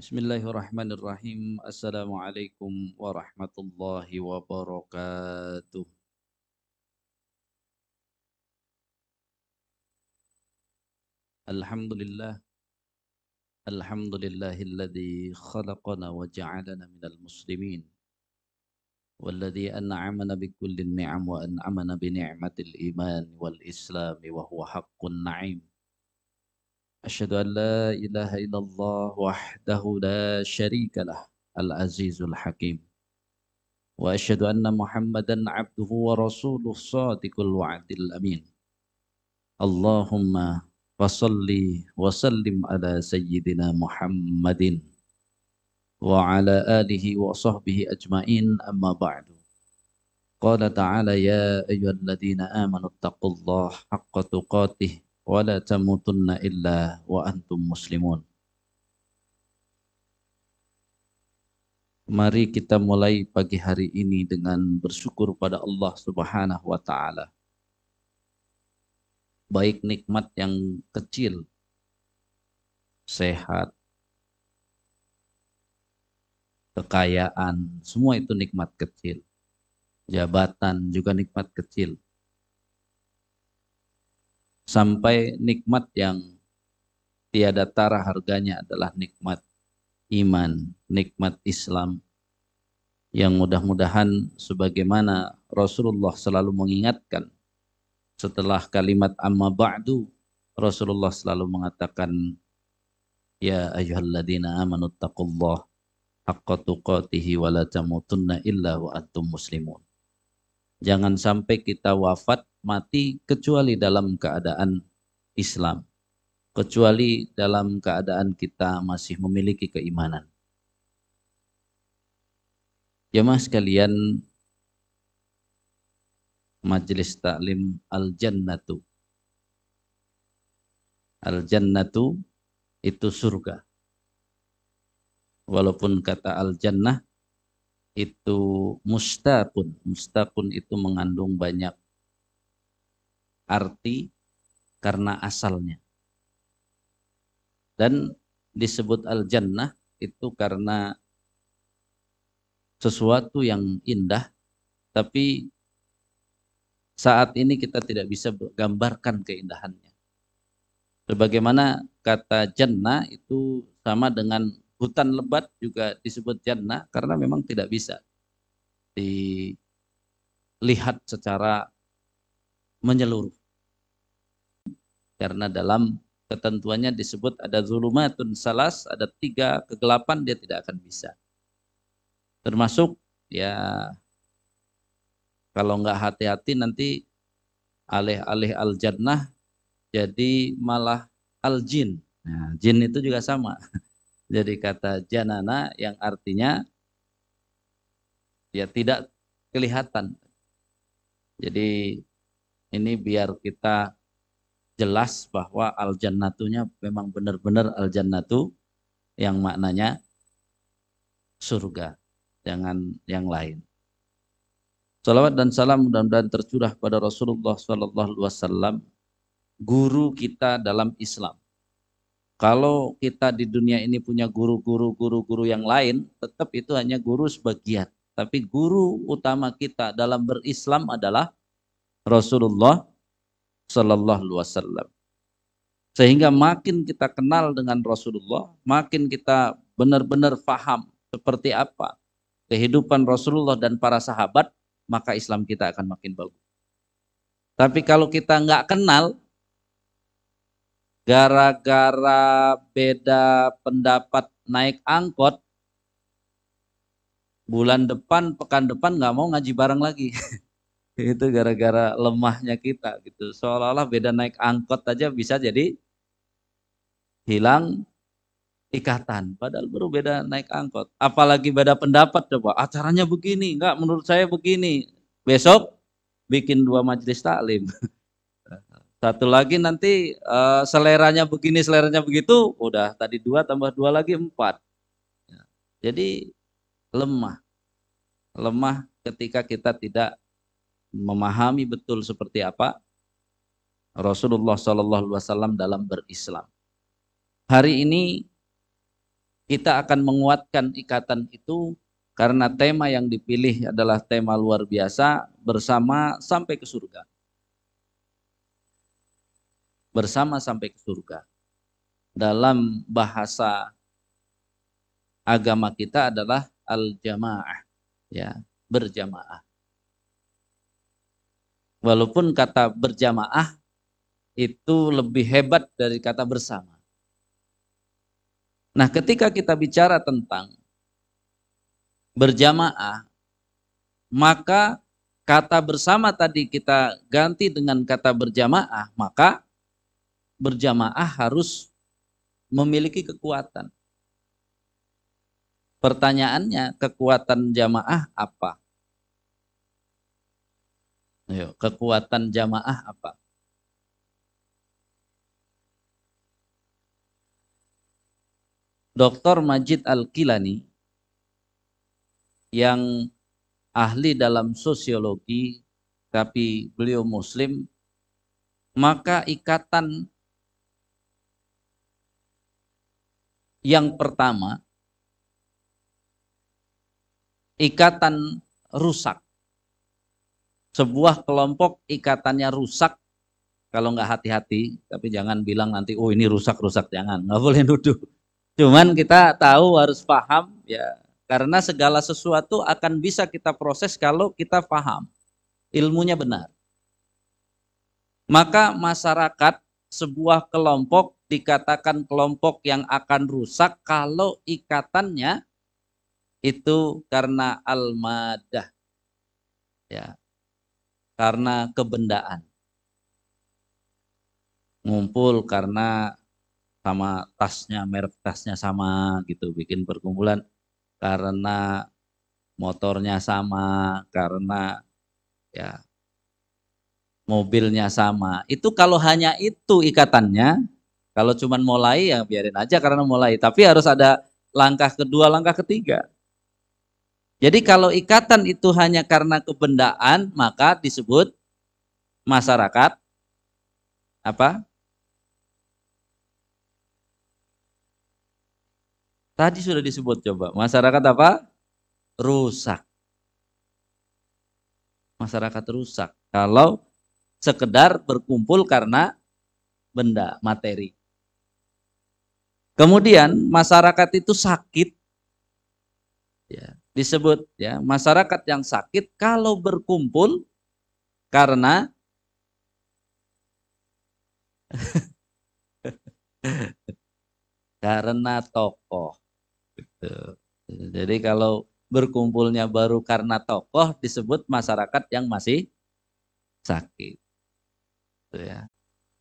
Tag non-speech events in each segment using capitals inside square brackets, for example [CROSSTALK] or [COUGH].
بسم الله الرحمن الرحيم السلام عليكم ورحمة الله وبركاته الحمد لله الحمد لله الذي خلقنا وجعلنا من المسلمين والذي أنعمنا بكل النعم وأنعمنا بنعمة الإيمان والإسلام وهو حق النعيم أشهد أن لا إله إلا الله وحده لا شريك له العزيز الحكيم. وأشهد أن محمدا عبده ورسوله الصادق الوعد الأمين. اللهم فصل وسلم على سيدنا محمد وعلى آله وصحبه أجمعين أما بعد. قال تعالى يا أيها الذين آمنوا اتقوا الله حق تقاته tamutunna illa wa antum muslimun. Mari kita mulai pagi hari ini dengan bersyukur pada Allah Subhanahu wa taala. Baik nikmat yang kecil, sehat, kekayaan, semua itu nikmat kecil. Jabatan juga nikmat kecil sampai nikmat yang tiada tara harganya adalah nikmat iman, nikmat Islam. Yang mudah-mudahan sebagaimana Rasulullah selalu mengingatkan setelah kalimat amma ba'du Rasulullah selalu mengatakan ya ayyuhalladzina amanu taqullah haqqa tuqatihi wa la tamutunna illa wa antum muslimun jangan sampai kita wafat mati kecuali dalam keadaan Islam, kecuali dalam keadaan kita masih memiliki keimanan. Jemaah sekalian, Majelis Taklim Al-Jannatu. Al-Jannatu itu surga. Walaupun kata Al-Jannah itu mustaqun. Mustaqun itu mengandung banyak arti karena asalnya. Dan disebut al-jannah itu karena sesuatu yang indah, tapi saat ini kita tidak bisa gambarkan keindahannya. Sebagaimana kata jannah itu sama dengan hutan lebat juga disebut jannah karena memang tidak bisa dilihat secara menyeluruh. Karena dalam ketentuannya disebut ada zulumatun salas, ada tiga kegelapan dia tidak akan bisa. Termasuk ya kalau nggak hati-hati nanti alih-alih al-jannah jadi malah al-jin. Nah, jin itu juga sama. Jadi kata janana yang artinya ya tidak kelihatan. Jadi ini biar kita jelas bahwa al jannatunya memang benar-benar al jannatu yang maknanya surga, jangan yang lain. Salawat dan salam mudah-mudahan tercurah pada Rasulullah Sallallahu Alaihi Wasallam, guru kita dalam Islam. Kalau kita di dunia ini punya guru-guru guru-guru yang lain, tetap itu hanya guru sebagian. Tapi guru utama kita dalam berislam adalah Rasulullah Sallallahu Alaihi Wasallam. Sehingga makin kita kenal dengan Rasulullah, makin kita benar-benar faham seperti apa kehidupan Rasulullah dan para sahabat, maka Islam kita akan makin bagus. Tapi kalau kita nggak kenal, gara-gara beda pendapat naik angkot, bulan depan, pekan depan nggak mau ngaji bareng lagi. [LAUGHS] itu gara-gara lemahnya kita gitu. Seolah-olah beda naik angkot aja bisa jadi hilang ikatan. Padahal baru beda naik angkot. Apalagi beda pendapat coba. Acaranya begini enggak menurut saya begini. Besok bikin dua majelis taklim [LAUGHS] satu lagi nanti uh, seleranya begini seleranya begitu udah tadi dua tambah dua lagi empat jadi lemah lemah ketika kita tidak memahami betul seperti apa Rasulullah Shallallahu Alaihi Wasallam dalam berislam. Hari ini kita akan menguatkan ikatan itu karena tema yang dipilih adalah tema luar biasa bersama sampai ke surga. Bersama sampai ke surga. Dalam bahasa agama kita adalah al-jamaah, ya, berjamaah. Walaupun kata berjamaah itu lebih hebat dari kata bersama. Nah, ketika kita bicara tentang berjamaah, maka kata bersama tadi kita ganti dengan kata berjamaah, maka berjamaah harus memiliki kekuatan. Pertanyaannya, kekuatan jamaah apa? Ayo, kekuatan jamaah apa? Dr. Majid Al-Kilani yang ahli dalam sosiologi tapi beliau muslim maka ikatan yang pertama ikatan rusak. Sebuah kelompok ikatannya rusak kalau nggak hati-hati tapi jangan bilang nanti oh ini rusak rusak. Jangan nggak boleh nuduh. Cuman kita tahu harus paham ya. Karena segala sesuatu akan bisa kita proses kalau kita paham. Ilmunya benar. Maka masyarakat sebuah kelompok dikatakan kelompok yang akan rusak kalau ikatannya itu karena al-madah. Ya. Karena kebendaan. Ngumpul karena sama tasnya merek tasnya sama gitu bikin perkumpulan karena motornya sama karena ya mobilnya sama itu kalau hanya itu ikatannya kalau cuman mulai ya biarin aja karena mulai tapi harus ada langkah kedua langkah ketiga jadi kalau ikatan itu hanya karena kebendaan maka disebut masyarakat apa Tadi sudah disebut coba. Masyarakat apa? Rusak. Masyarakat rusak. Kalau sekedar berkumpul karena benda, materi. Kemudian masyarakat itu sakit. Ya, disebut ya, masyarakat yang sakit kalau berkumpul karena [LAUGHS] karena tokoh. Jadi kalau berkumpulnya baru karena tokoh disebut masyarakat yang masih sakit. Ya.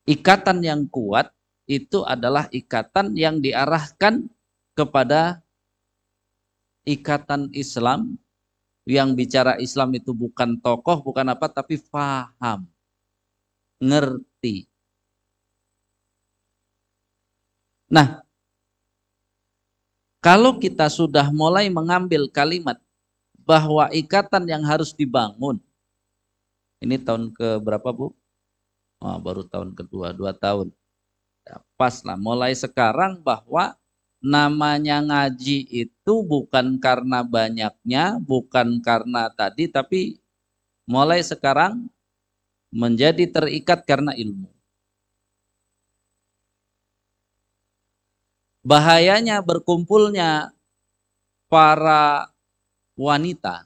Ikatan yang kuat itu adalah ikatan yang diarahkan kepada ikatan Islam yang bicara Islam itu bukan tokoh, bukan apa, tapi faham, ngerti. Nah, kalau kita sudah mulai mengambil kalimat bahwa ikatan yang harus dibangun, ini tahun ke berapa bu? Oh, baru tahun kedua, dua tahun. Pas lah, mulai sekarang bahwa namanya ngaji itu bukan karena banyaknya, bukan karena tadi, tapi mulai sekarang menjadi terikat karena ilmu. bahayanya berkumpulnya para wanita.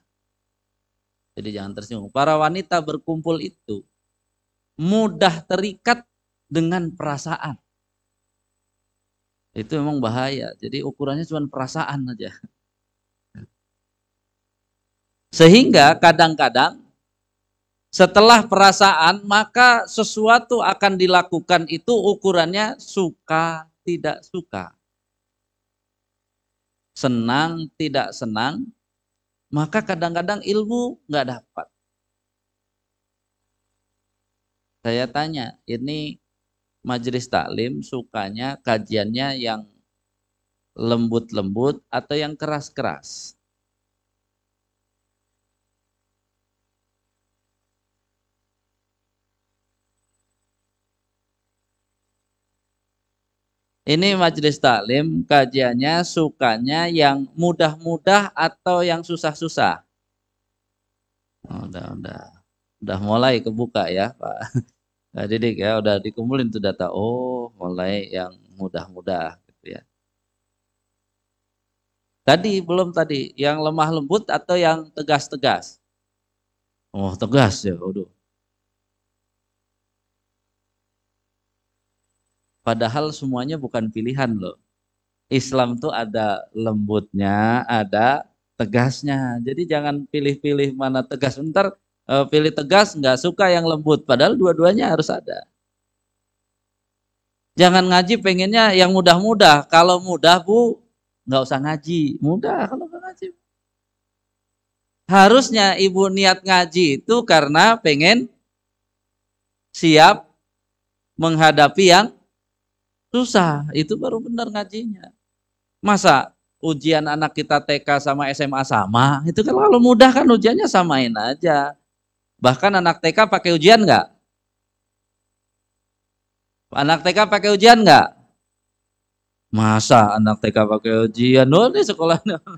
Jadi jangan tersinggung. Para wanita berkumpul itu mudah terikat dengan perasaan. Itu memang bahaya. Jadi ukurannya cuma perasaan aja. Sehingga kadang-kadang setelah perasaan maka sesuatu akan dilakukan itu ukurannya suka tidak suka senang, tidak senang, maka kadang-kadang ilmu nggak dapat. Saya tanya, ini majelis taklim sukanya kajiannya yang lembut-lembut atau yang keras-keras? Ini majelis taklim kajiannya sukanya yang mudah-mudah atau yang susah-susah. Oh, udah, udah, udah mulai kebuka ya Pak. [LAUGHS] Nah, Didik ya, udah dikumpulin tuh data. Oh, mulai yang mudah-mudah gitu ya. Tadi belum tadi, yang lemah lembut atau yang tegas-tegas? Oh, tegas ya, waduh. Padahal semuanya bukan pilihan loh. Islam tuh ada lembutnya, ada tegasnya. Jadi jangan pilih-pilih mana tegas. Ntar uh, pilih tegas nggak suka yang lembut. Padahal dua-duanya harus ada. Jangan ngaji pengennya yang mudah-mudah. Kalau mudah bu, nggak usah ngaji. Mudah kalau nggak ngaji. Harusnya ibu niat ngaji itu karena pengen siap menghadapi yang Susah, itu baru benar ngajinya. Masa ujian anak kita TK sama SMA sama? Itu kan kalau mudah kan ujiannya samain aja. Bahkan anak TK pakai ujian nggak? Anak TK pakai ujian nggak? Masa anak TK pakai ujian? Oh, ini sekolahnya. [LAUGHS]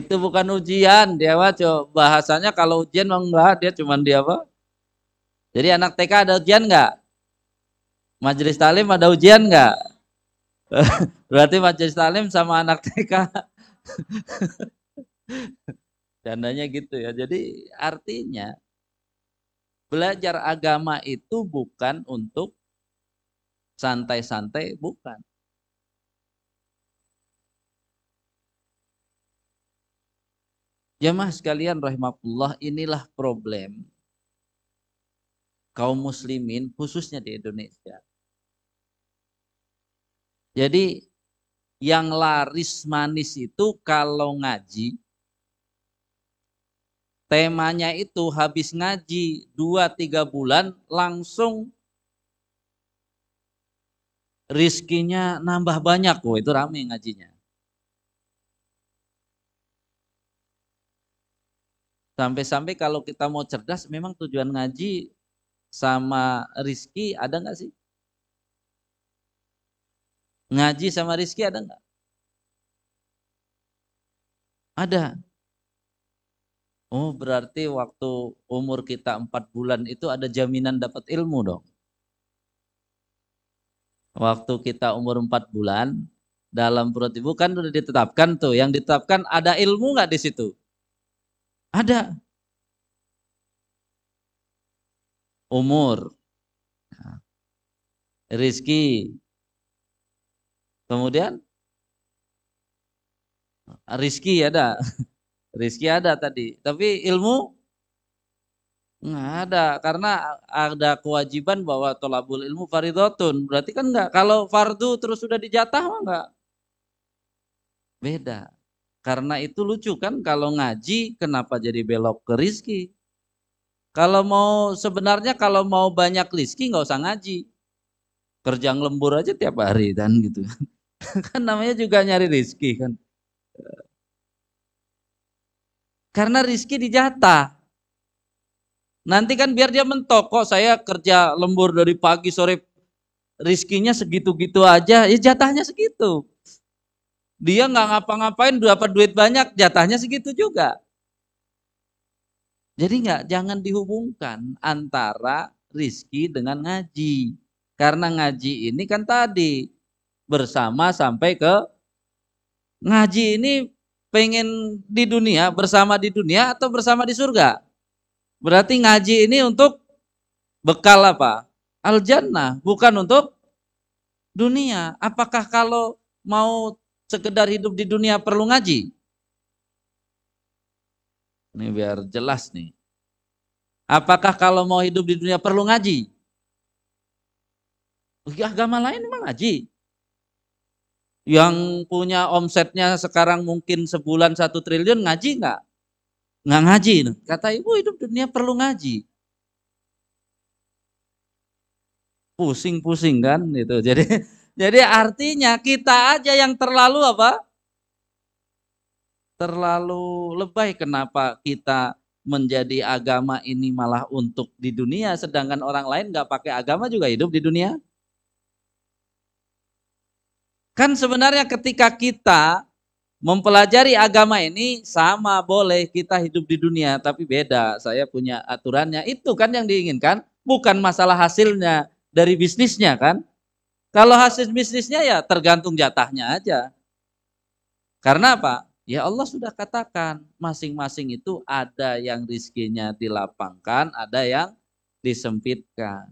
itu bukan ujian, dia mah bahasanya kalau ujian enggak, dia cuma dia apa? Jadi anak TK ada ujian enggak? Majelis talim ada ujian nggak? [LAUGHS] Berarti majelis talim sama anak TK. [LAUGHS] Candanya gitu ya. Jadi artinya belajar agama itu bukan untuk santai-santai, bukan. Jamaah sekalian rahimahullah inilah problem kaum muslimin khususnya di Indonesia. Jadi yang laris manis itu kalau ngaji temanya itu habis ngaji 2-3 bulan langsung rizkinya nambah banyak. Oh, itu rame ngajinya. Sampai-sampai kalau kita mau cerdas memang tujuan ngaji sama rizki ada nggak sih? Ngaji sama rizki ada nggak? Ada. Oh berarti waktu umur kita empat bulan itu ada jaminan dapat ilmu dong. Waktu kita umur empat bulan dalam perut ibu kan sudah ditetapkan tuh. Yang ditetapkan ada ilmu nggak di situ? Ada. Umur. Rizki, Kemudian rizki ada, [LAUGHS] rizki ada tadi, tapi ilmu nggak ada karena ada kewajiban bahwa tolabul ilmu faridotun berarti kan nggak kalau fardu terus sudah dijatah mah nggak? Beda. Karena itu lucu kan kalau ngaji kenapa jadi belok ke rizki kalau mau sebenarnya kalau mau banyak rizki nggak usah ngaji. Kerja lembur aja tiap hari dan gitu. [LAUGHS] Kan namanya juga nyari rizki kan. Karena rizki dijatah. Nanti kan biar dia mentok kok saya kerja lembur dari pagi sore rizkinya segitu-gitu aja, ya jatahnya segitu. Dia nggak ngapa-ngapain dapat duit banyak, jatahnya segitu juga. Jadi nggak jangan dihubungkan antara rizki dengan ngaji. Karena ngaji ini kan tadi bersama sampai ke ngaji ini pengen di dunia bersama di dunia atau bersama di surga? Berarti ngaji ini untuk bekal apa? Al jannah, bukan untuk dunia. Apakah kalau mau sekedar hidup di dunia perlu ngaji? Ini biar jelas nih. Apakah kalau mau hidup di dunia perlu ngaji? Agama lain memang ngaji yang punya omsetnya sekarang mungkin sebulan satu triliun ngaji nggak? Nggak ngaji. Kata ibu hidup dunia perlu ngaji. Pusing-pusing kan itu. [LAUGHS] Jadi jadi artinya kita aja yang terlalu apa? Terlalu lebay kenapa kita menjadi agama ini malah untuk di dunia sedangkan orang lain nggak pakai agama juga hidup di dunia Kan sebenarnya ketika kita mempelajari agama ini sama boleh kita hidup di dunia tapi beda. Saya punya aturannya. Itu kan yang diinginkan bukan masalah hasilnya dari bisnisnya kan? Kalau hasil bisnisnya ya tergantung jatahnya aja. Karena apa? Ya Allah sudah katakan masing-masing itu ada yang rizkinya dilapangkan ada yang disempitkan.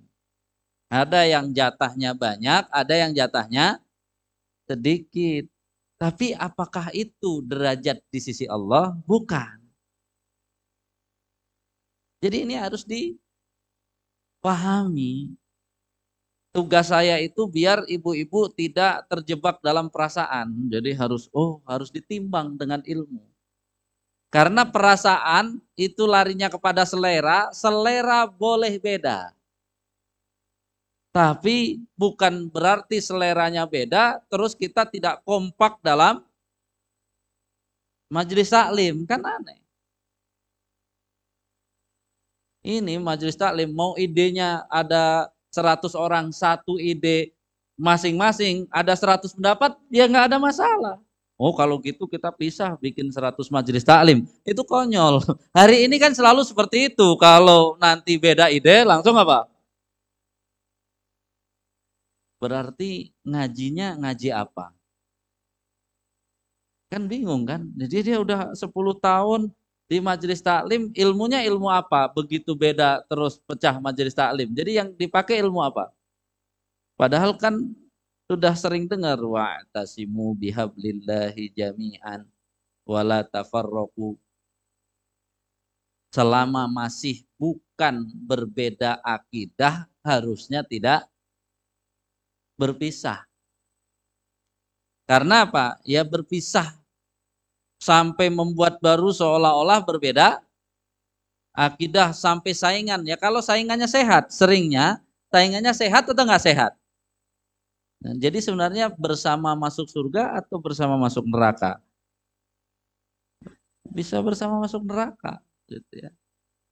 Ada yang jatahnya banyak ada yang jatahnya sedikit tapi apakah itu derajat di sisi Allah? Bukan. Jadi ini harus dipahami. Tugas saya itu biar ibu-ibu tidak terjebak dalam perasaan. Jadi harus oh harus ditimbang dengan ilmu. Karena perasaan itu larinya kepada selera, selera boleh beda. Tapi bukan berarti seleranya beda, terus kita tidak kompak dalam majelis taklim, kan aneh. Ini majelis taklim mau idenya ada 100 orang satu ide masing-masing, ada 100 pendapat, ya nggak ada masalah. Oh kalau gitu kita pisah bikin 100 majelis taklim. Itu konyol. [LAUGHS] Hari ini kan selalu seperti itu. Kalau nanti beda ide langsung apa? Berarti ngajinya ngaji apa? Kan bingung kan? Jadi dia udah 10 tahun di majelis taklim, ilmunya ilmu apa? Begitu beda terus pecah majelis taklim. Jadi yang dipakai ilmu apa? Padahal kan sudah sering dengar wa tasimu bihablillahi jami'an wala tafarraqu selama masih bukan berbeda akidah harusnya tidak berpisah. Karena apa? Ya berpisah sampai membuat baru seolah-olah berbeda akidah sampai saingan. Ya kalau saingannya sehat, seringnya saingannya sehat atau enggak sehat? Nah, jadi sebenarnya bersama masuk surga atau bersama masuk neraka? Bisa bersama masuk neraka, gitu ya.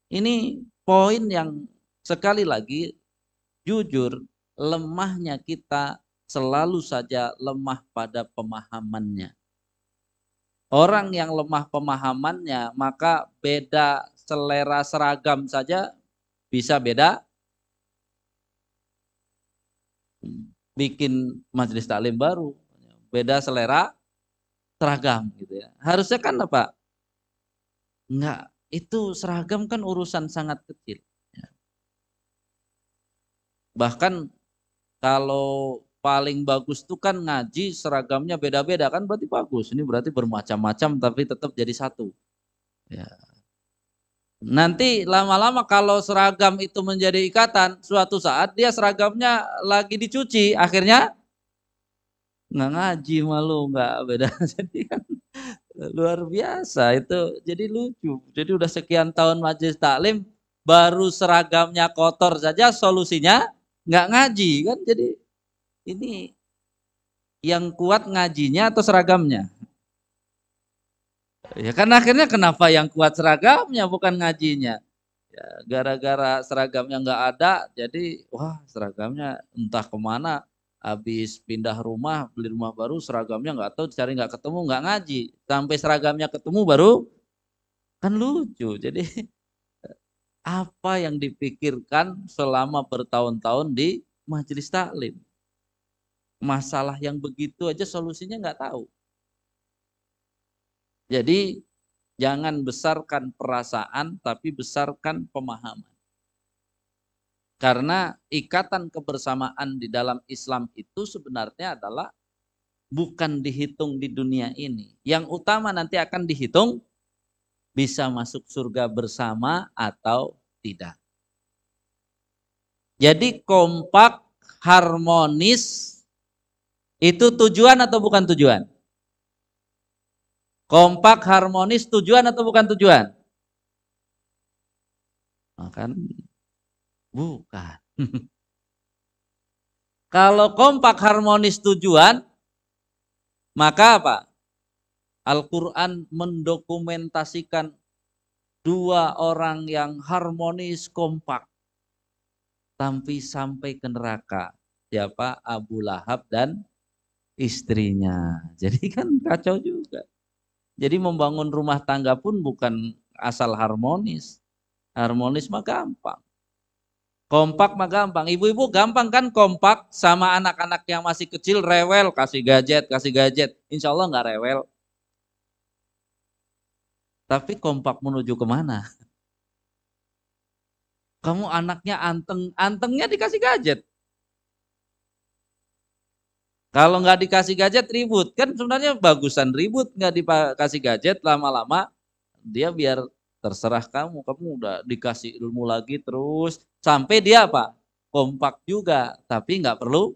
Ini poin yang sekali lagi jujur lemahnya kita selalu saja lemah pada pemahamannya. Orang yang lemah pemahamannya, maka beda selera seragam saja bisa beda bikin majelis taklim baru, beda selera seragam gitu ya. Harusnya kan apa? Enggak, itu seragam kan urusan sangat kecil. Ya. Bahkan kalau paling bagus itu kan ngaji seragamnya beda-beda kan berarti bagus. Ini berarti bermacam-macam tapi tetap jadi satu. Ya. Nanti lama-lama kalau seragam itu menjadi ikatan, suatu saat dia seragamnya lagi dicuci, akhirnya nggak ngaji malu nggak beda. [LAUGHS] Jadi kan luar biasa itu jadi lucu. Jadi udah sekian tahun majelis taklim baru seragamnya kotor saja solusinya nggak ngaji kan? Jadi ini yang kuat ngajinya atau seragamnya? Ya kan akhirnya kenapa yang kuat seragamnya bukan ngajinya? Ya gara-gara seragamnya nggak ada jadi wah seragamnya entah ke mana habis pindah rumah beli rumah baru seragamnya nggak tahu cari nggak ketemu nggak ngaji. Sampai seragamnya ketemu baru kan lucu. Jadi apa yang dipikirkan selama bertahun-tahun di majelis taklim. Masalah yang begitu aja solusinya nggak tahu. Jadi jangan besarkan perasaan tapi besarkan pemahaman. Karena ikatan kebersamaan di dalam Islam itu sebenarnya adalah bukan dihitung di dunia ini. Yang utama nanti akan dihitung bisa masuk surga bersama atau tidak. Jadi kompak, harmonis, itu tujuan atau bukan tujuan? Kompak, harmonis, tujuan atau bukan tujuan? Makan bukan. [LAUGHS] Kalau kompak, harmonis, tujuan, maka apa? Al-Quran mendokumentasikan dua orang yang harmonis kompak tapi sampai ke neraka siapa Abu Lahab dan istrinya. [LAUGHS] Jadi kan kacau juga. Jadi membangun rumah tangga pun bukan asal harmonis. Harmonis mah gampang. Kompak mah gampang. Ibu-ibu gampang kan kompak sama anak-anak yang masih kecil rewel kasih gadget, kasih gadget. Insya Allah nggak rewel. Tapi kompak menuju ke mana? Kamu anaknya anteng, antengnya dikasih gadget. Kalau nggak dikasih gadget ribut, kan sebenarnya bagusan ribut nggak dikasih gadget lama-lama dia biar terserah kamu, kamu udah dikasih ilmu lagi terus sampai dia apa? Kompak juga, tapi nggak perlu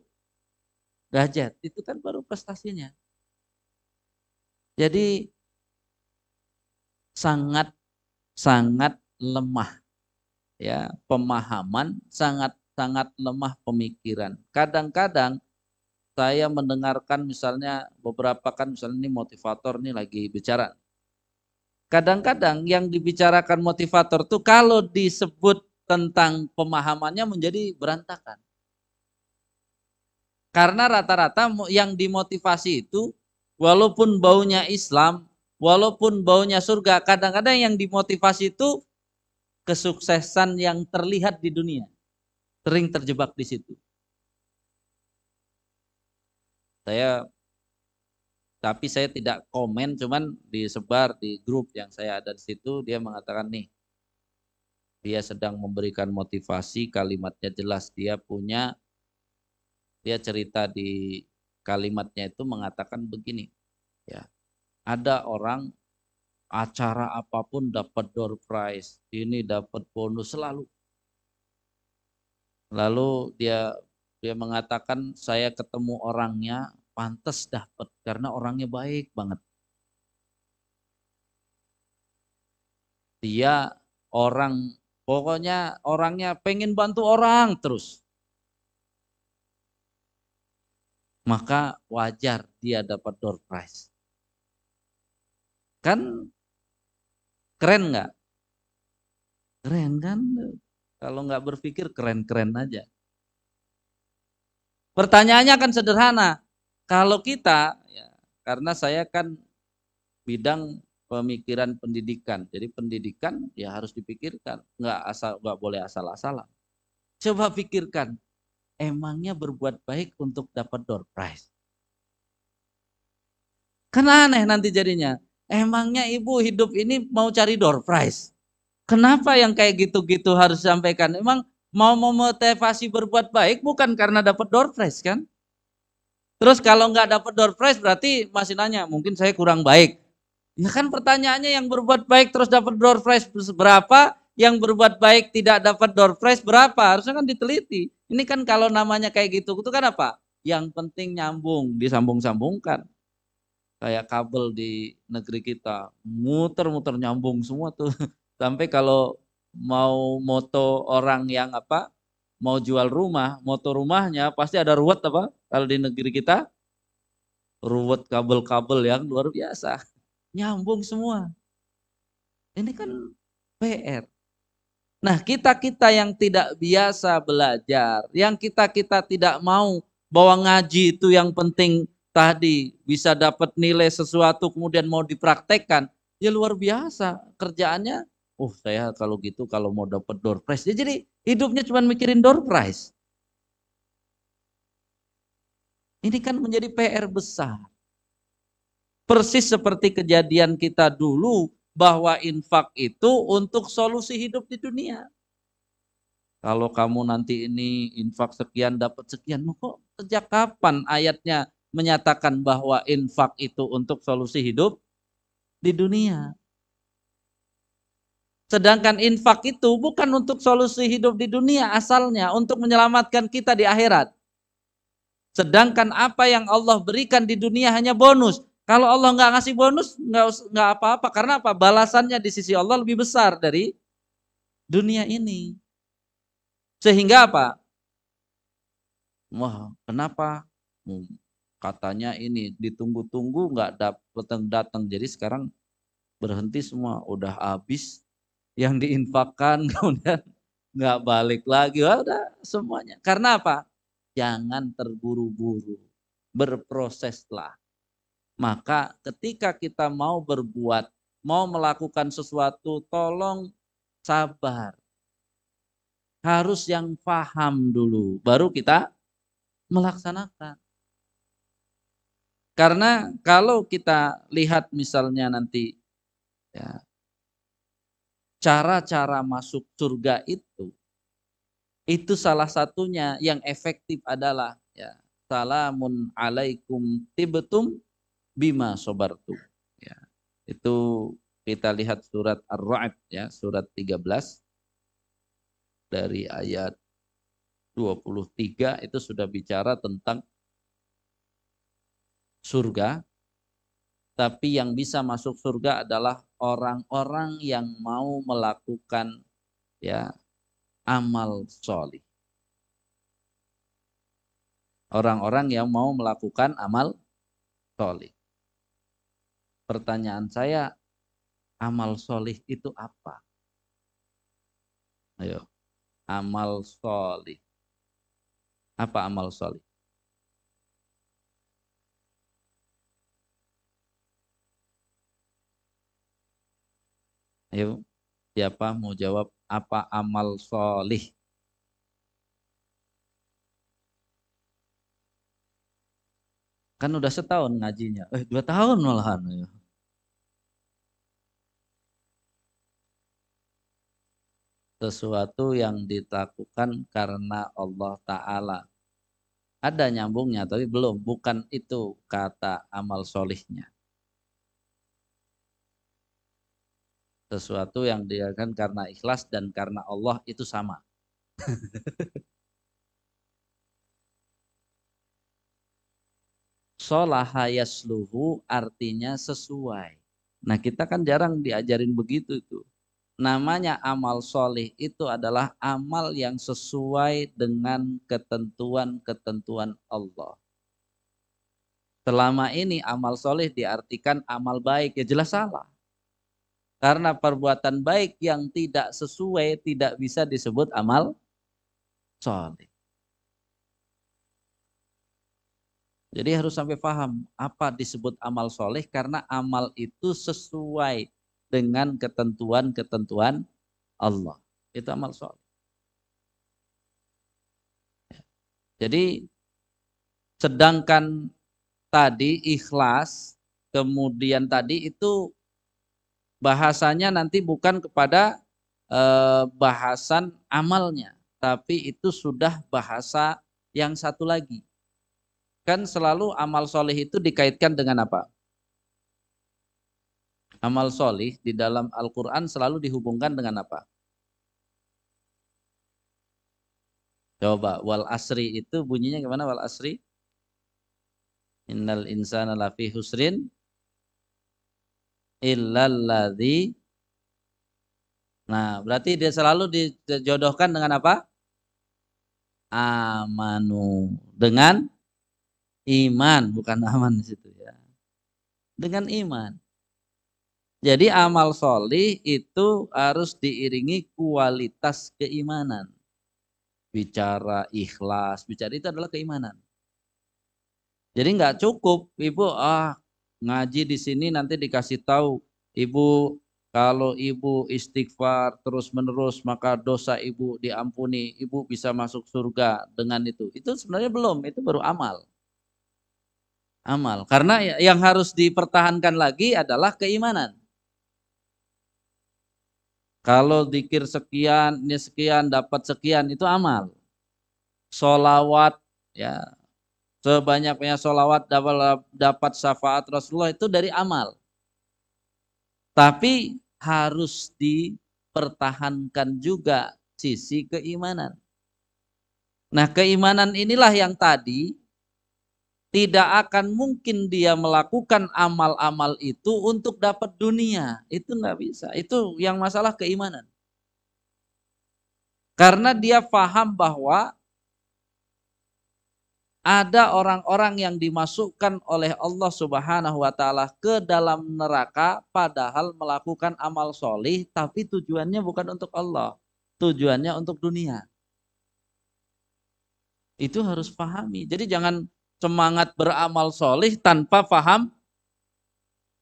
gadget. Itu kan baru prestasinya. Jadi sangat sangat lemah ya pemahaman sangat sangat lemah pemikiran. Kadang-kadang saya mendengarkan misalnya beberapa kan misalnya ini motivator nih lagi bicara. Kadang-kadang yang dibicarakan motivator tuh kalau disebut tentang pemahamannya menjadi berantakan. Karena rata-rata yang dimotivasi itu walaupun baunya Islam, walaupun baunya surga, kadang-kadang yang dimotivasi itu kesuksesan yang terlihat di dunia. Sering terjebak di situ. Saya tapi saya tidak komen cuman disebar di grup yang saya ada di situ dia mengatakan nih dia sedang memberikan motivasi kalimatnya jelas dia punya dia cerita di kalimatnya itu mengatakan begini ya ada orang acara apa pun dapat door prize, ini dapat bonus selalu. Lalu dia dia mengatakan saya ketemu orangnya pantas dapat karena orangnya baik banget. Dia orang pokoknya orangnya pengen bantu orang terus. Maka wajar dia dapat door prize. Kan Keren nggak? Keren kan? Kalau nggak berpikir keren-keren aja. Pertanyaannya kan sederhana. Kalau kita, ya, karena saya kan bidang pemikiran pendidikan, jadi pendidikan ya harus dipikirkan, nggak asal nggak boleh asal-asalan. Coba pikirkan, emangnya berbuat baik untuk dapat door prize? Kan aneh nanti jadinya. Emangnya ibu hidup ini mau cari door prize? Kenapa yang kayak gitu-gitu harus disampaikan? Emang mau memotivasi berbuat baik bukan karena dapat door prize kan? Terus kalau nggak dapat door prize berarti masih nanya, mungkin saya kurang baik. Ya kan pertanyaannya yang berbuat baik terus dapat door prize berapa, yang berbuat baik tidak dapat door prize berapa? Harusnya kan diteliti. Ini kan kalau namanya kayak gitu, itu kan apa? Yang penting nyambung, disambung-sambungkan kayak kabel di negeri kita. Muter-muter nyambung semua tuh. [LAUGHS] Sampai kalau mau moto orang yang apa mau jual rumah moto rumahnya pasti ada ruwet apa? Kalau di negeri kita ruwet kabel-kabel yang luar biasa. [LAUGHS] Nyambung semua. Ini kan PR nah kita kita yang tidak biasa belajar yang kita kita tidak mau bahwa ngaji itu yang penting tadi bisa dapat nilai sesuatu kemudian mau dipraktekkan, ya luar biasa kerjaannya. Oh saya kalau gitu kalau mau dapat door prize, ya jadi hidupnya cuma mikirin door prize. Ini kan menjadi PR besar. Persis seperti kejadian kita dulu bahwa infak itu untuk solusi hidup di dunia. Kalau kamu nanti ini infak sekian dapat sekian, kok sejak kapan ayatnya menyatakan bahwa infak itu untuk solusi hidup di dunia. Sedangkan infak itu bukan untuk solusi hidup di dunia asalnya, untuk menyelamatkan kita di akhirat. Sedangkan apa yang Allah berikan di dunia hanya bonus. Kalau Allah nggak ngasih bonus, nggak apa-apa. Karena apa? Balasannya di sisi Allah lebih besar dari dunia ini. Sehingga apa? Wah, kenapa? Katanya ini ditunggu-tunggu nggak datang datang jadi sekarang berhenti semua udah habis yang diinfakkan [LAUGHS] kemudian nggak balik lagi udah semuanya karena apa jangan terburu-buru berproseslah. Maka ketika kita mau berbuat, mau melakukan sesuatu, tolong sabar. Harus yang paham dulu, baru kita melaksanakan. Karena kalau kita lihat misalnya nanti ya, cara-cara masuk surga itu, itu salah satunya yang efektif adalah ya salamun alaikum tibtum bima sobartu. Ya, itu kita lihat surat Ar-Ra'd ya, surat 13 dari ayat 23 itu sudah bicara tentang surga, tapi yang bisa masuk surga adalah orang-orang yang mau melakukan ya amal solih. Orang-orang yang mau melakukan amal solih. Pertanyaan saya, amal solih itu apa? Ayo, amal solih. Apa amal solih? Ayo, siapa mau jawab apa amal solih? Kan udah setahun ngajinya. Eh, dua tahun malahan. Ya. Sesuatu yang dilakukan karena Allah Ta'ala. Ada nyambungnya, tapi belum. Bukan itu kata amal solihnya. Sesuatu yang dilakukan karena ikhlas dan karena Allah itu sama. [LAUGHS] Solaha yasluhu artinya sesuai. Nah kita kan jarang diajarin begitu itu. Namanya amal solih itu adalah amal yang sesuai dengan ketentuan-ketentuan Allah. Selama ini amal solih diartikan amal baik, ya jelas salah. Karena perbuatan baik yang tidak sesuai tidak bisa disebut amal soleh. Jadi harus sampai paham apa disebut amal soleh karena amal itu sesuai dengan ketentuan-ketentuan Allah. Itu amal soleh. Jadi sedangkan tadi ikhlas kemudian tadi itu bahasanya nanti bukan kepada eh, bahasan amalnya, tapi itu sudah bahasa yang satu lagi. Kan selalu amal soleh itu dikaitkan dengan apa? Amal soleh di dalam Al-Quran selalu dihubungkan dengan apa? Coba, wal asri itu bunyinya gimana wal asri? Innal insana lafi husrin illalladzi Nah, berarti dia selalu dijodohkan dengan apa? Amanu. Dengan iman, bukan aman di situ ya. Dengan iman. Jadi amal solih itu harus diiringi kualitas keimanan. Bicara ikhlas, bicara itu adalah keimanan. Jadi nggak cukup, ibu ah ngaji di sini nanti dikasih tahu ibu kalau ibu istighfar terus menerus maka dosa ibu diampuni. Ibu bisa masuk surga dengan itu. Itu sebenarnya belum itu baru amal. Amal. Karena ya, yang harus dipertahankan lagi adalah keimanan. Kalau dikir sekian ini sekian dapat sekian itu amal. Solawat ya Sebanyak-banyak sholawat dapat, dapat syafaat Rasulullah itu dari amal. Tapi harus dipertahankan juga sisi keimanan. Nah keimanan inilah yang tadi tidak akan mungkin dia melakukan amal-amal itu untuk dapat dunia. Itu nggak bisa. Itu yang masalah keimanan. Karena dia paham bahwa ada orang-orang yang dimasukkan oleh Allah Subhanahu wa taala ke dalam neraka padahal melakukan amal solih tapi tujuannya bukan untuk Allah, tujuannya untuk dunia. Itu harus pahami. Jadi jangan semangat beramal solih tanpa paham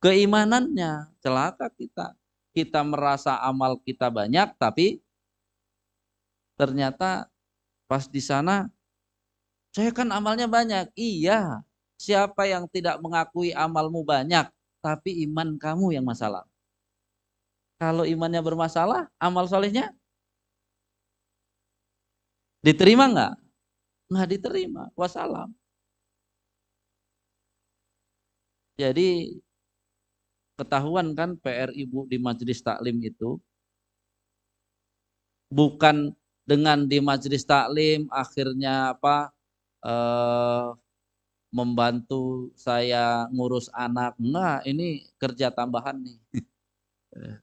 keimanannya. Celaka kita. Kita merasa amal kita banyak, tapi ternyata pas di sana, saya kan amalnya banyak. Iya, siapa yang tidak mengakui amalmu banyak, tapi iman kamu yang masalah. Kalau imannya bermasalah, amal solehnya diterima nggak? Nggak diterima. Wassalam. Jadi ketahuan kan PR ibu di majelis taklim itu bukan dengan di majelis taklim akhirnya apa eh, membantu saya ngurus anak enggak ini kerja tambahan nih [LAUGHS]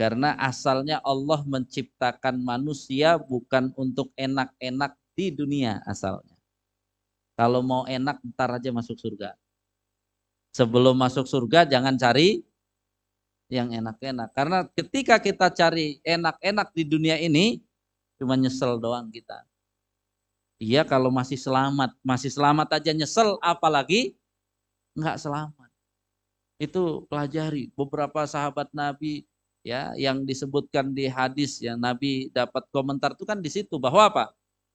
karena asalnya Allah menciptakan manusia bukan untuk enak-enak di dunia asalnya kalau mau enak ntar aja masuk surga Sebelum masuk surga jangan cari yang enak-enak. Karena ketika kita cari enak-enak di dunia ini, cuma nyesel doang kita. Iya kalau masih selamat, masih selamat aja nyesel, apalagi nggak selamat. Itu pelajari beberapa sahabat Nabi ya yang disebutkan di hadis yang Nabi dapat komentar itu kan di situ bahwa apa?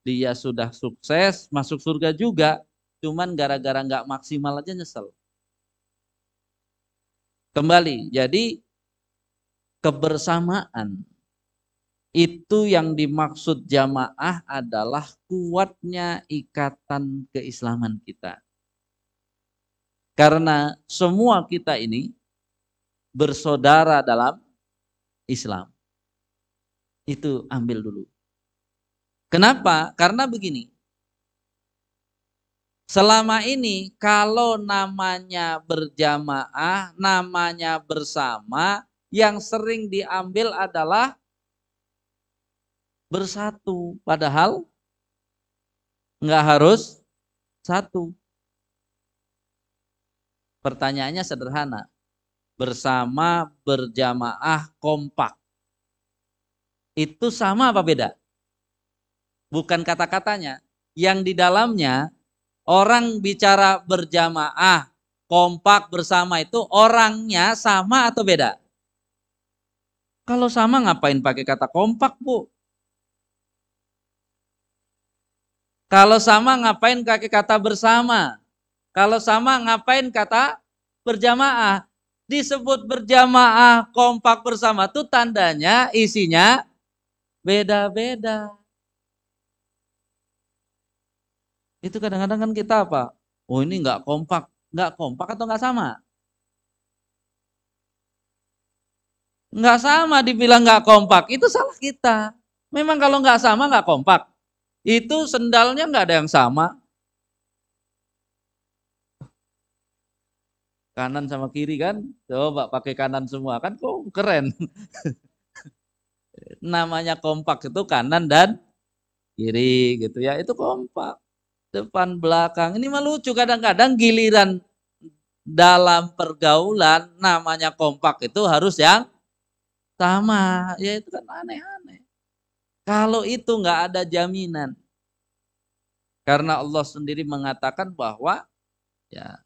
Dia sudah sukses masuk surga juga, cuman gara-gara nggak maksimal aja nyesel. Kembali, jadi kebersamaan itu yang dimaksud jamaah adalah kuatnya ikatan keislaman kita. Karena semua kita ini bersaudara dalam Islam. Itu ambil dulu. Kenapa? Karena begini. Selama ini kalau namanya berjamaah, namanya bersama, yang sering diambil adalah bersatu. Padahal nggak harus satu. Pertanyaannya sederhana. Bersama, berjamaah, kompak. Itu sama apa beda? Bukan kata-katanya. Yang di dalamnya Orang bicara berjamaah, kompak bersama itu orangnya sama atau beda? Kalau sama ngapain pakai kata kompak, Bu? Kalau sama ngapain pakai kata bersama? Kalau sama ngapain kata berjamaah? Disebut berjamaah, kompak bersama itu tandanya isinya beda-beda. Itu kadang-kadang kan kita apa? Oh ini nggak kompak, nggak kompak atau nggak sama? Nggak sama dibilang nggak kompak, itu salah kita. Memang kalau nggak sama nggak kompak. Itu sendalnya nggak ada yang sama. Kanan sama kiri kan, coba pakai kanan semua kan kok keren. [LAUGHS] Namanya kompak itu kanan dan kiri gitu ya, itu kompak depan belakang. Ini mah lucu kadang-kadang giliran dalam pergaulan namanya kompak itu harus yang sama. Ya itu kan aneh-aneh. Kalau itu nggak ada jaminan. Karena Allah sendiri mengatakan bahwa ya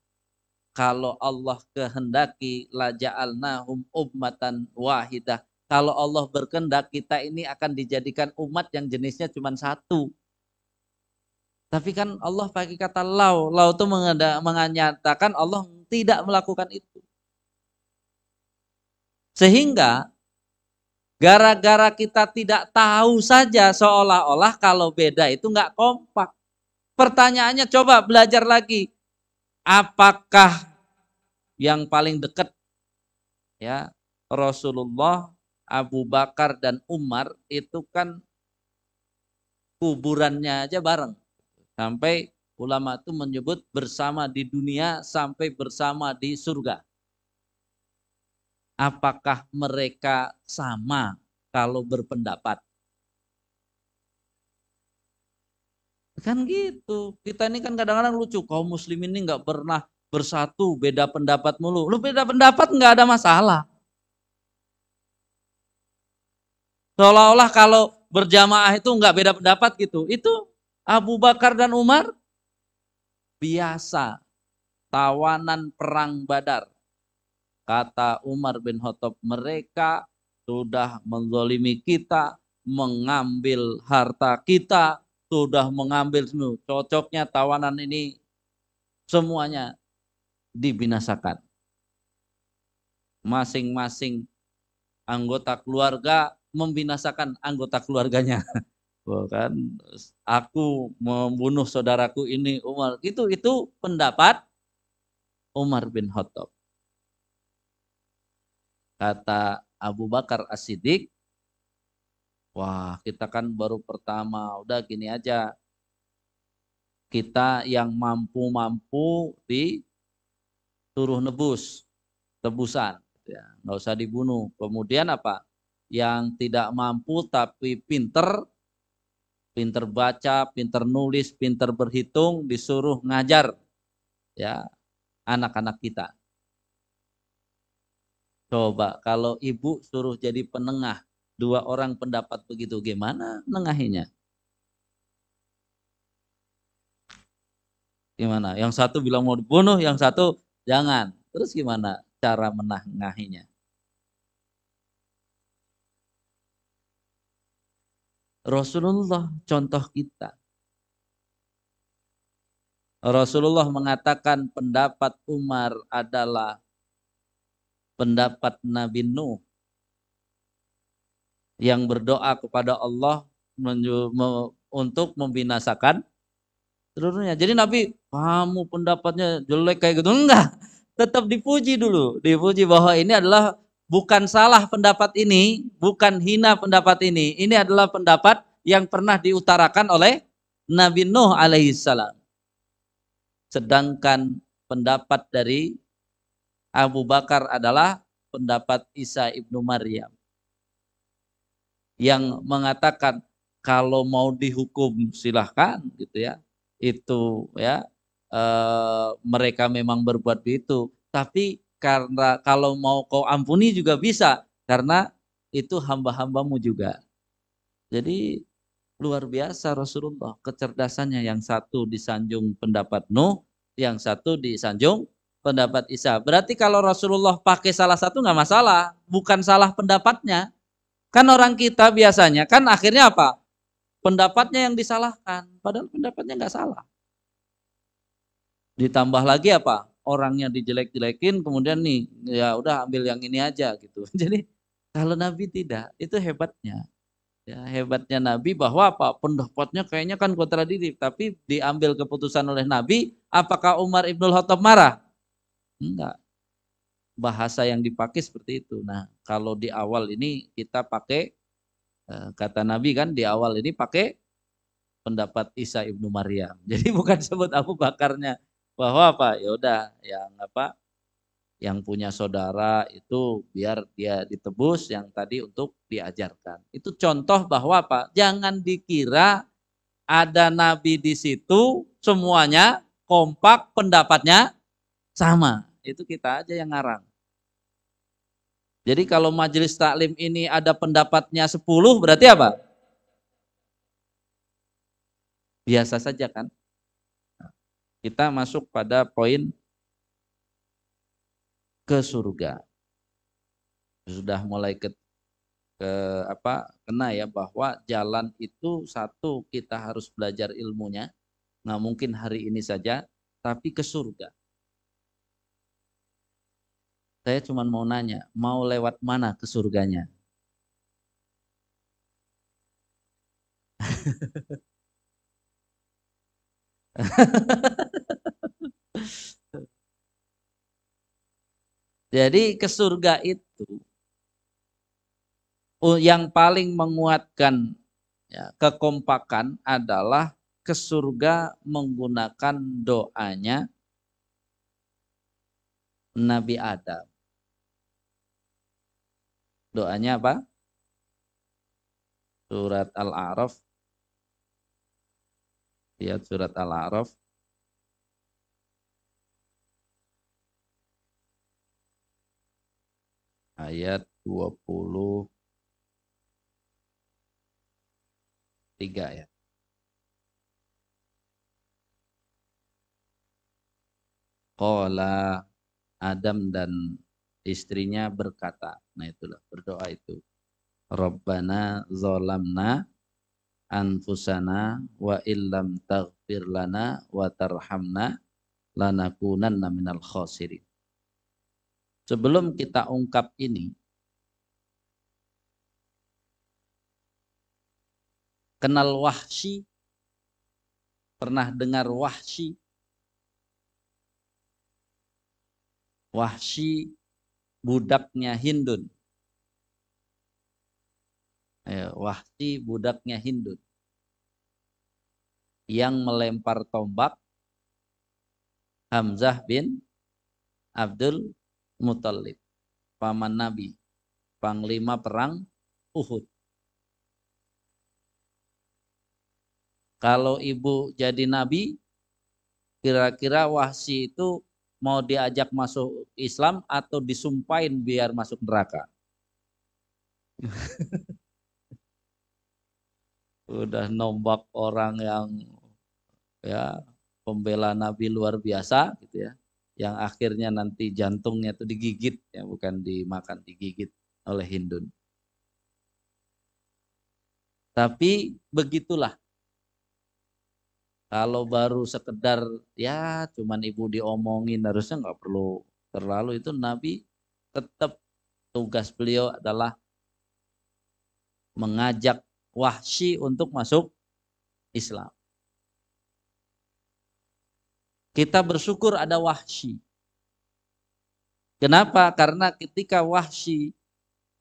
kalau Allah kehendaki laja'alnahum ummatan wahidah. Kalau Allah berkehendak kita ini akan dijadikan umat yang jenisnya cuma satu. Tapi kan Allah pakai kata lau. Lau itu menganyatakan Allah tidak melakukan itu. Sehingga gara-gara kita tidak tahu saja seolah-olah kalau beda itu nggak kompak. Pertanyaannya coba belajar lagi. Apakah yang paling dekat ya Rasulullah, Abu Bakar dan Umar itu kan kuburannya aja bareng. Sampai ulama itu menyebut bersama di dunia sampai bersama di surga. Apakah mereka sama kalau berpendapat? Kan gitu. Kita ini kan kadang-kadang lucu. Kaum muslim ini nggak pernah bersatu, beda pendapat mulu. Lu beda pendapat nggak ada masalah. Seolah-olah kalau berjamaah itu nggak beda pendapat gitu. Itu Abu Bakar dan Umar biasa tawanan perang Badar. Kata Umar bin Khattab, mereka sudah menzolimi kita, mengambil harta kita, sudah mengambil semua. Cocoknya tawanan ini semuanya dibinasakan. Masing-masing anggota keluarga membinasakan anggota keluarganya. [LAUGHS] Bukan aku membunuh saudaraku ini Umar. Itu itu pendapat Umar bin Khattab. Kata Abu Bakar As-Siddiq, wah kita kan baru pertama, udah gini aja. Kita yang mampu-mampu di suruh nebus, tebusan, ya, nggak usah dibunuh. Kemudian apa? Yang tidak mampu tapi pinter, pinter baca, pinter nulis, pinter berhitung, disuruh ngajar, ya anak-anak kita. Coba kalau ibu suruh jadi penengah, dua orang pendapat begitu, gimana nengahinya? Gimana? Yang satu bilang mau dibunuh, yang satu jangan. Terus gimana cara menengahinya? Rasulullah contoh kita. Rasulullah mengatakan pendapat Umar adalah pendapat Nabi Nuh yang berdoa kepada Allah untuk membinasakan seluruhnya. Jadi Nabi, kamu pendapatnya jelek kayak gitu. Enggak, tetap dipuji dulu. Dipuji bahwa ini adalah bukan salah pendapat ini, bukan hina pendapat ini. Ini adalah pendapat yang pernah diutarakan oleh Nabi Nuh alaihissalam. Sedangkan pendapat dari Abu Bakar adalah pendapat Isa ibnu Maryam yang mengatakan kalau mau dihukum silahkan gitu ya. Itu ya e, mereka memang berbuat begitu. Tapi karena kalau mau kau ampuni juga bisa karena itu hamba-hambamu juga. Jadi luar biasa Rasulullah kecerdasannya. Yang satu disanjung pendapat Nuh yang satu disanjung pendapat Isa. Berarti kalau Rasulullah pakai salah satu nggak masalah, bukan salah pendapatnya. Kan orang kita biasanya kan akhirnya apa? Pendapatnya yang disalahkan, padahal pendapatnya nggak salah. Ditambah lagi apa? Orangnya dijelek-jelekin, kemudian nih ya udah ambil yang ini aja gitu. [LAUGHS] Jadi kalau Nabi tidak, itu hebatnya. Ya, hebatnya Nabi bahwa apa pendapatnya kayaknya kan kontradiktif, tapi diambil keputusan oleh Nabi. Apakah Umar ibnul Khattab marah? Enggak. Bahasa yang dipakai seperti itu. Nah, kalau di awal ini kita pakai eh, kata Nabi kan di awal ini pakai pendapat Isa ibnu Maryam. [LAUGHS] Jadi bukan sebut Abu Bakarnya bahwa apa? Ya udah, yang apa? Yang punya saudara itu biar dia ditebus, yang tadi untuk diajarkan. Itu contoh bahwa apa? Jangan dikira ada nabi di situ semuanya kompak pendapatnya sama itu kita aja yang ngarang. Jadi kalau majelis taklim ini ada pendapatnya 10 berarti apa? Biasa saja kan? Kita masuk pada poin ke surga. Sudah mulai ke, ke apa? Kena ya bahwa jalan itu satu kita harus belajar ilmunya. Nggak mungkin hari ini saja, tapi ke surga. Saya cuma mau nanya, mau lewat mana ke surganya? [LAUGHS] Jadi ke surga itu yang paling menguatkan ya, kekompakan adalah ke surga menggunakan doanya Nabi Adam. Doanya apa? Surat Al-A'raf. Lihat surat Al-A'raf. Ayat 23 ya. Qala Adam dan istrinya berkata. Nah itulah berdoa itu. Rabbana zolamna anfusana wa illam taghfir lana wa tarhamna lanakunanna minal khasirin. Sebelum kita ungkap ini, kenal Wahsy? Pernah dengar Wahsy? Wahsy budaknya Hindun. Wahsy budaknya Hindun. Yang melempar tombak Hamzah bin Abdul Muthalib, paman Nabi, panglima perang Uhud. Kalau ibu jadi nabi, kira-kira Wahsi itu mau diajak masuk Islam atau disumpahin biar masuk neraka? [LAUGHS] Udah nombak orang yang ya pembela Nabi luar biasa gitu ya yang akhirnya nanti jantungnya itu digigit ya bukan dimakan digigit oleh Hindun. Tapi begitulah. Kalau baru sekedar ya cuman ibu diomongin harusnya nggak perlu terlalu itu Nabi tetap tugas beliau adalah mengajak Wahsy untuk masuk Islam. Kita bersyukur ada wahsy. Kenapa? Karena ketika wahsy,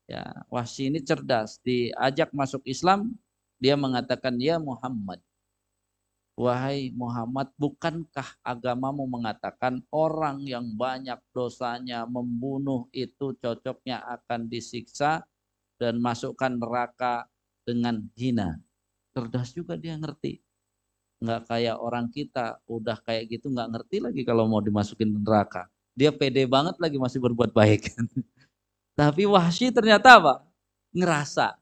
ya wahsy ini cerdas, diajak masuk Islam, dia mengatakan, ya Muhammad, Wahai Muhammad, bukankah agamamu mengatakan orang yang banyak dosanya membunuh itu cocoknya akan disiksa dan masukkan neraka dengan hina? Cerdas juga dia ngerti. Nggak kayak orang kita udah kayak gitu nggak ngerti lagi kalau mau dimasukin neraka. Dia pede banget lagi masih berbuat baik. [LAUGHS] Tapi wahsy ternyata apa? Ngerasa.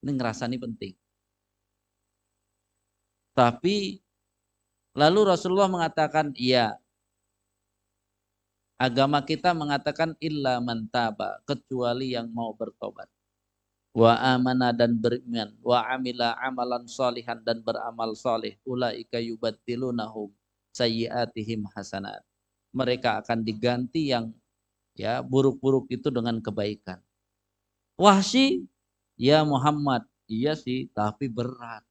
Ini ngerasa ini penting tapi lalu Rasulullah mengatakan iya. Agama kita mengatakan illa mantaba kecuali yang mau bertobat. Wa amana dan beriman wa amila amalan salihan dan beramal saleh ulaika yubattilunahum sayyiatihim hasanat. Mereka akan diganti yang ya buruk-buruk itu dengan kebaikan. Wahsi ya Muhammad. Iya sih tapi berat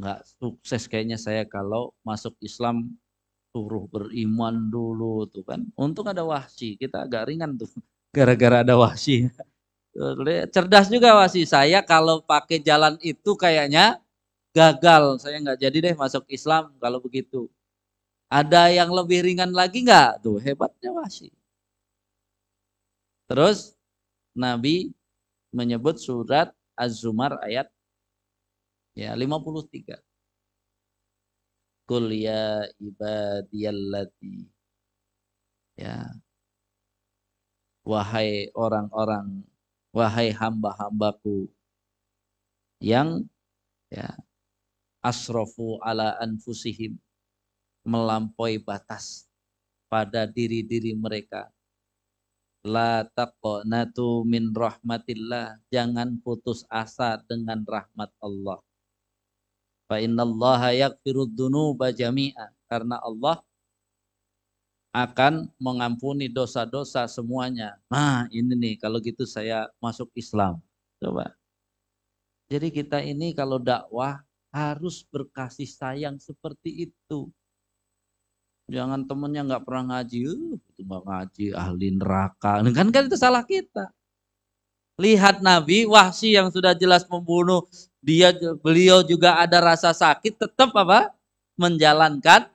nggak sukses kayaknya saya kalau masuk Islam suruh beriman dulu tuh kan untung ada wahsi kita agak ringan tuh [LAUGHS] gara-gara ada wahsi Cerdas juga wasi saya kalau pakai jalan itu kayaknya gagal. Saya nggak jadi deh masuk Islam kalau begitu. Ada yang lebih ringan lagi nggak? Tuh hebatnya wasi. Terus Nabi menyebut surat Az-Zumar ayat ya 53. Kul ya ibadiyallati. Ya. Wahai orang-orang wahai hamba-hambaku yang ya asrofu ala anfusihim melampaui batas pada diri-diri mereka. La taqnatu min rahmatillah. Jangan putus asa dengan rahmat Allah fa innallaha yaghfirud dzunuba jami'a karena Allah akan mengampuni dosa-dosa semuanya. Nah, ini nih kalau gitu saya masuk Islam. Coba. Jadi kita ini kalau dakwah harus berkasih sayang seperti itu. Jangan temennya nggak pernah ngaji, uh, itu nggak ngaji, ahli neraka. Kan kan itu salah kita. Lihat Nabi Wahsi yang sudah jelas membunuh, dia beliau juga ada rasa sakit, tetap apa? Menjalankan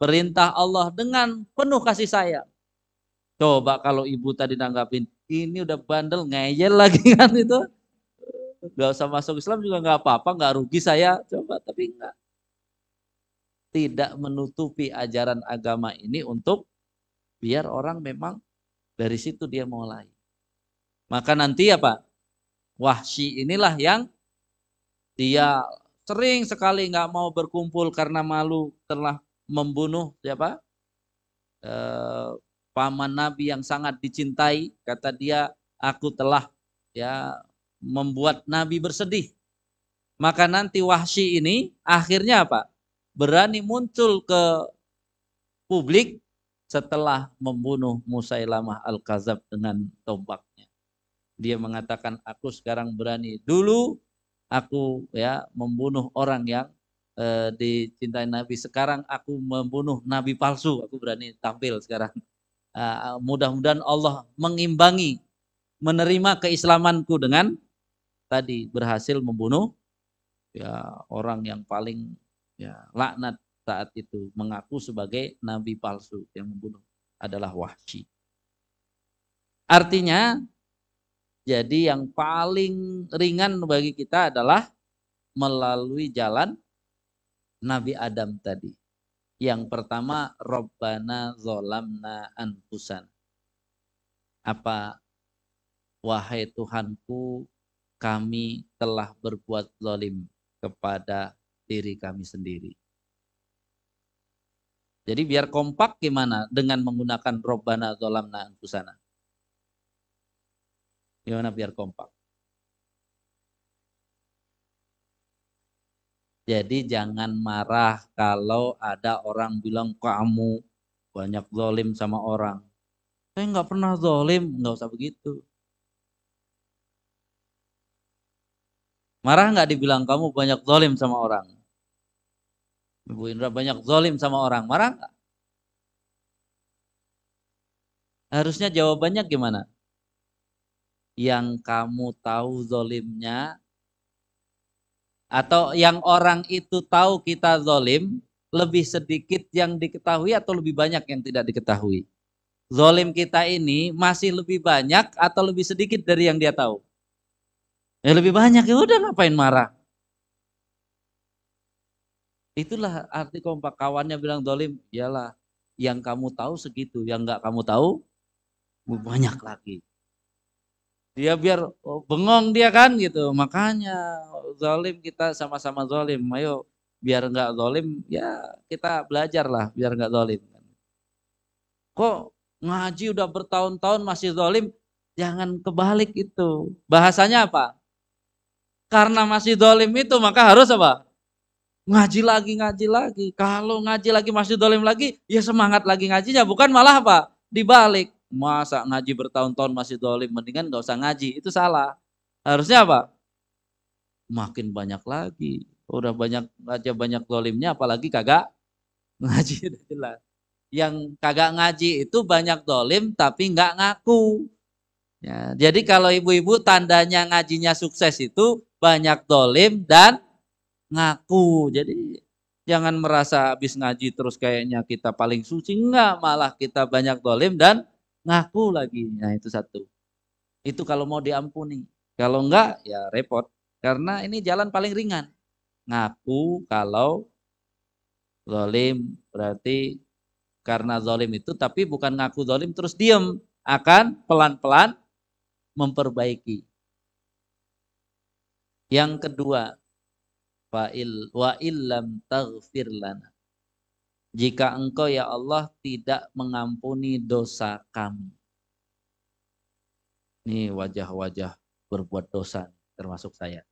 perintah Allah dengan penuh kasih sayang. Coba kalau ibu tadi nanggapin, ini udah bandel ngeyel lagi [LAUGHS] kan itu. Gak usah masuk Islam juga nggak apa-apa, nggak rugi saya. Coba, tapi enggak. Tidak menutupi ajaran agama ini untuk biar orang memang dari situ dia mulai. Maka nanti apa? Wahsy inilah yang dia sering sekali nggak mau berkumpul karena malu telah membunuh siapa? Eh, paman Nabi yang sangat dicintai, kata dia, aku telah ya membuat Nabi bersedih. Maka nanti Wahsy ini akhirnya apa? Berani muncul ke publik setelah membunuh Musailamah Al-Kazab dengan tombaknya. Dia mengatakan aku sekarang berani. Dulu aku ya membunuh orang yang uh, dicintai Nabi. Sekarang aku membunuh Nabi palsu. Aku berani tampil sekarang. Uh, mudah-mudahan Allah mengimbangi menerima keislamanku dengan tadi berhasil membunuh ya orang yang paling ya laknat saat itu mengaku sebagai nabi palsu yang membunuh adalah Wahsy. Artinya jadi yang paling ringan bagi kita adalah melalui jalan Nabi Adam tadi. Yang pertama, Robbana zolamna anfusan. Apa? Wahai Tuhanku, kami telah berbuat zalim kepada diri kami sendiri. Jadi biar kompak gimana dengan menggunakan Robbana zolamna anfusana. Gimana biar kompak? Jadi jangan marah kalau ada orang bilang kamu banyak zolim sama orang. Saya nggak pernah zolim, nggak usah begitu. Marah nggak dibilang kamu banyak zolim sama orang? Ibu Indra banyak zolim sama orang, marah nggak? Harusnya jawabannya gimana? Yang kamu tahu zolimnya atau yang orang itu tahu kita zolim, lebih sedikit yang diketahui atau lebih banyak yang tidak diketahui? Zolim kita ini masih lebih banyak atau lebih sedikit dari yang dia tahu? Ya lebih banyak, ya udah ngapain marah? Itulah arti kompak kawannya bilang zolim, iyalah yang kamu tahu segitu, yang nggak kamu tahu banyak lagi dia biar oh, bengong dia kan gitu. Makanya zalim kita sama-sama zalim ayo biar nggak zalim ya kita belajar lah biar nggak zalim kok ngaji udah bertahun-tahun masih zalim jangan kebalik itu. Bahasanya apa? Karena masih zalim itu maka harus apa? Ngaji lagi ngaji lagi. Kalau ngaji lagi masih zalim lagi ya semangat lagi ngajinya. Bukan malah apa? Dibalik Masa ngaji bertahun-tahun masih dolim, mendingan gak usah ngaji. Itu salah. Harusnya apa? Makin banyak lagi. Udah banyak aja banyak dolimnya, apalagi kagak ngaji. [LAUGHS] jelas. Yang kagak ngaji itu banyak dolim tapi nggak ngaku. Ya, jadi kalau ibu-ibu tandanya ngajinya sukses itu banyak dolim dan ngaku. Jadi jangan merasa habis ngaji terus kayaknya kita paling suci. Enggak, malah kita banyak dolim dan ngaku lagi. Nah itu satu. Itu kalau mau diampuni. Kalau enggak ya repot. Karena ini jalan paling ringan. Ngaku kalau zolim berarti karena zolim itu tapi bukan ngaku zolim terus diem. Akan pelan-pelan memperbaiki. Yang kedua, fa'il wa illam taghfir lana jika engkau ya Allah tidak mengampuni dosa kami. Ini wajah-wajah berbuat dosa termasuk saya.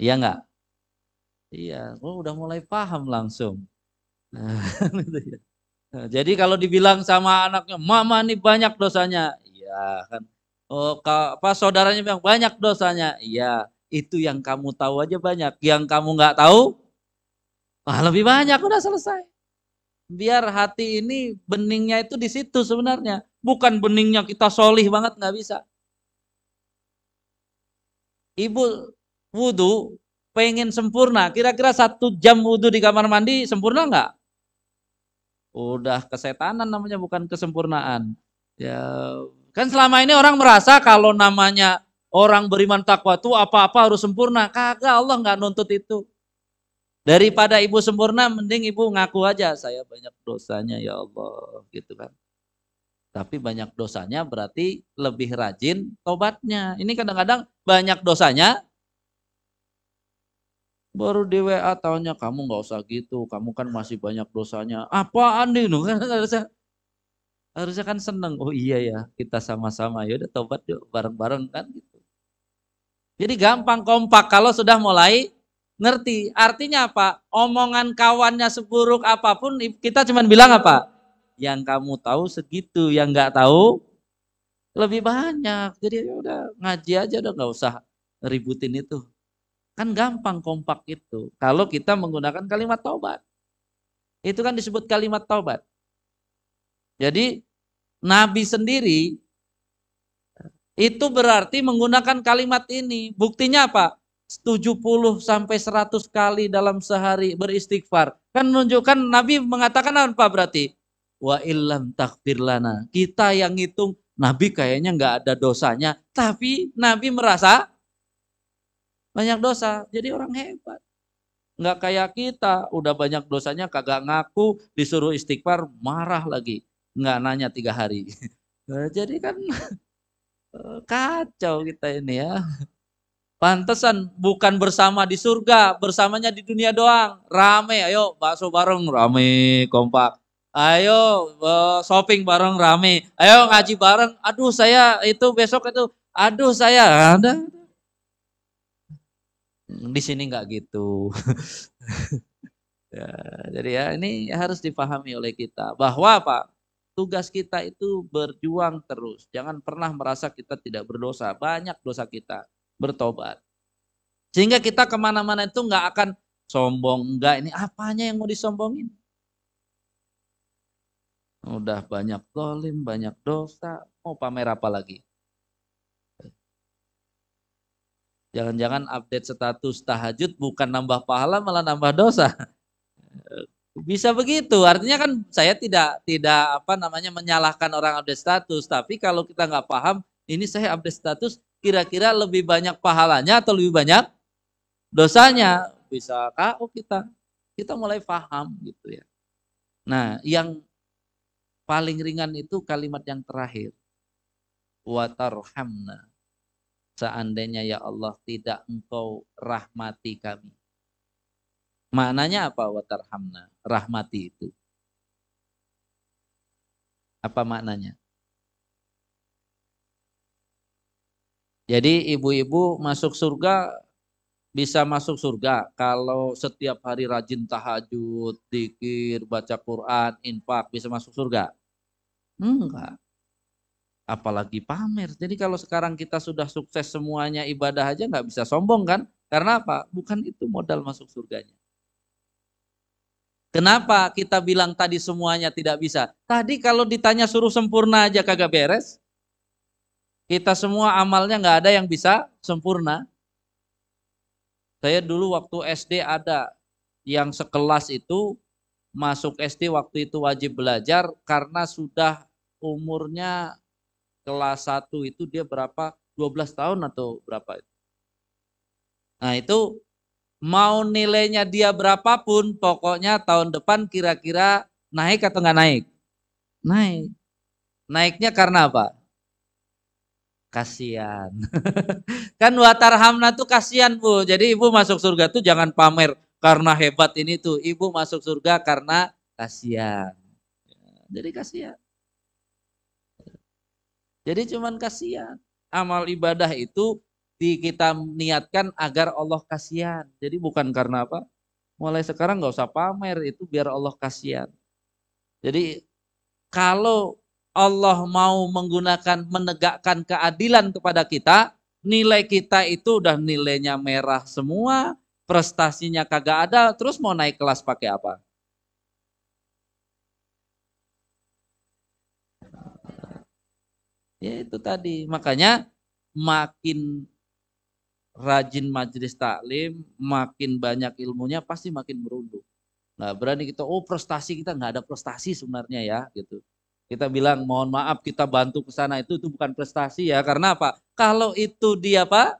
Iya enggak? Iya, oh, udah mulai paham langsung. Nah, [LAUGHS] gitu ya. jadi kalau dibilang sama anaknya, mama ini banyak dosanya. Iya kan. Oh, apa saudaranya bilang banyak dosanya. Iya, itu yang kamu tahu aja banyak. Yang kamu nggak tahu, Wah lebih banyak udah selesai. Biar hati ini beningnya itu di situ sebenarnya. Bukan beningnya kita solih banget nggak bisa. Ibu wudhu pengen sempurna. Kira-kira satu jam wudhu di kamar mandi sempurna nggak? Udah kesetanan namanya bukan kesempurnaan. Ya kan selama ini orang merasa kalau namanya orang beriman takwa itu apa-apa harus sempurna. Kagak Allah nggak nuntut itu. Daripada ibu sempurna, mending ibu ngaku aja, saya banyak dosanya ya Allah, gitu kan. Tapi banyak dosanya berarti lebih rajin tobatnya. Ini kadang-kadang banyak dosanya, Baru di WA tahunya kamu nggak usah gitu, kamu kan masih banyak dosanya. Apaan nih? Kan harusnya harusnya kan seneng. Oh iya ya, kita sama-sama ya udah tobat yuk bareng-bareng kan gitu. Jadi gampang kompak kalau sudah mulai ngerti. Artinya apa? Omongan kawannya seburuk apa pun kita cuma bilang apa? Yang kamu tahu segitu, yang nggak tahu lebih banyak. Jadi ya udah ngaji aja udah nggak usah ributin itu. Kan gampang kompak itu. Kalau kita menggunakan kalimat taubat. Itu kan disebut kalimat taubat. Jadi Nabi sendiri itu berarti menggunakan kalimat ini. Buktinya apa? 70 sampai 100 kali dalam sehari beristighfar. Kan menunjukkan Nabi mengatakan apa berarti? Wa illam takfir lana. Kita yang ngitung Nabi kayaknya nggak ada dosanya, tapi Nabi merasa banyak dosa. Jadi orang hebat. Nggak kayak kita, udah banyak dosanya kagak ngaku, disuruh istighfar, marah lagi. Nggak nanya tiga hari. [LAUGHS] Jadi kan [LAUGHS] eh, kacau kita ini ya. Pantesan bukan bersama di surga, bersamanya di dunia doang. Rame, ayo bakso bareng, rame, kompak. Ayo eh, shopping bareng, rame. Ayo ngaji bareng. Aduh saya itu besok itu, aduh saya ada di sini nggak gitu. [LAUGHS] ya, jadi ya ini harus dipahami oleh kita bahwa apa tugas kita itu berjuang terus. Jangan pernah merasa kita tidak berdosa. Banyak dosa kita bertobat. Sehingga kita ke mana-mana itu nggak akan sombong. Enggak, ini apanya yang mau disombongin? Udah banyak dolim, banyak dosa. Mau pamer apa lagi? Jangan-jangan update status tahajud bukan nambah pahala malah nambah dosa. Bisa begitu. Artinya kan saya tidak tidak apa namanya menyalahkan orang update status, tapi kalau kita nggak paham, ini saya update status kira-kira lebih banyak pahalanya atau lebih banyak dosanya? Bisa KO kita. Kita mulai paham gitu ya. Nah, yang paling ringan itu kalimat yang terakhir. Watarhamna seandainya ya Allah tidak engkau rahmati kami. Maknanya apa watarhamna? Rahmati itu. Apa maknanya? Jadi ibu-ibu masuk surga bisa masuk surga kalau setiap hari rajin tahajud, dikir, baca Quran, infak bisa masuk surga? Enggak apalagi pamer. Jadi kalau sekarang kita sudah sukses semuanya ibadah aja nggak bisa sombong kan? Karena apa? Bukan itu modal masuk surganya. Kenapa kita bilang tadi semuanya tidak bisa? Tadi kalau ditanya suruh sempurna aja kagak beres. Kita semua amalnya nggak ada yang bisa sempurna. Saya dulu waktu SD ada yang sekelas itu masuk SD waktu itu wajib belajar karena sudah umurnya kelas 1 itu dia berapa 12 tahun atau berapa itu. Nah itu mau nilainya dia berapapun pokoknya tahun depan kira-kira naik atau nggak naik? Naik. Naiknya karena apa? Kasihan. [LAUGHS] kan watarhamna tuh kasihan bu. Jadi ibu masuk surga tuh jangan pamer karena hebat ini tuh. Ibu masuk surga karena kasihan. Jadi kasihan. Jadi cuman kasihan. Amal ibadah itu di kita niatkan agar Allah kasihan. Jadi bukan karena apa? Mulai sekarang nggak usah pamer itu biar Allah kasihan. Jadi kalau Allah mau menggunakan menegakkan keadilan kepada kita, nilai kita itu udah nilainya merah semua, prestasinya kagak ada, terus mau naik kelas pakai apa? Ya itu tadi. Makanya makin rajin majelis taklim, makin banyak ilmunya pasti makin merunduk. Nah berani kita, oh prestasi kita nggak ada prestasi sebenarnya ya gitu. Kita bilang mohon maaf kita bantu ke sana itu itu bukan prestasi ya karena apa? Kalau itu dia apa?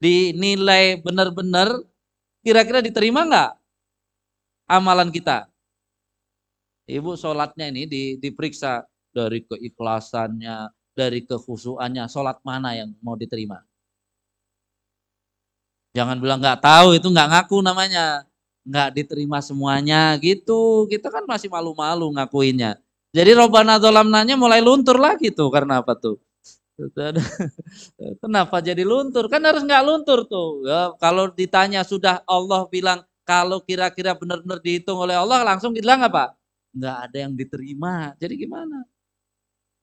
Dinilai benar-benar kira-kira diterima nggak amalan kita? Ibu sholatnya ini di, diperiksa dari keikhlasannya, dari kekhusuannya, sholat mana yang mau diterima? Jangan bilang nggak tahu itu nggak ngaku namanya. Nggak diterima semuanya gitu. Kita kan masih malu-malu ngakuinnya. Jadi Robana nanya mulai luntur lagi tuh karena apa tuh? Kenapa jadi luntur? Kan harus nggak luntur tuh. Ya, kalau ditanya sudah Allah bilang kalau kira-kira benar-benar dihitung oleh Allah langsung bilang apa? Nggak ada yang diterima. Jadi gimana?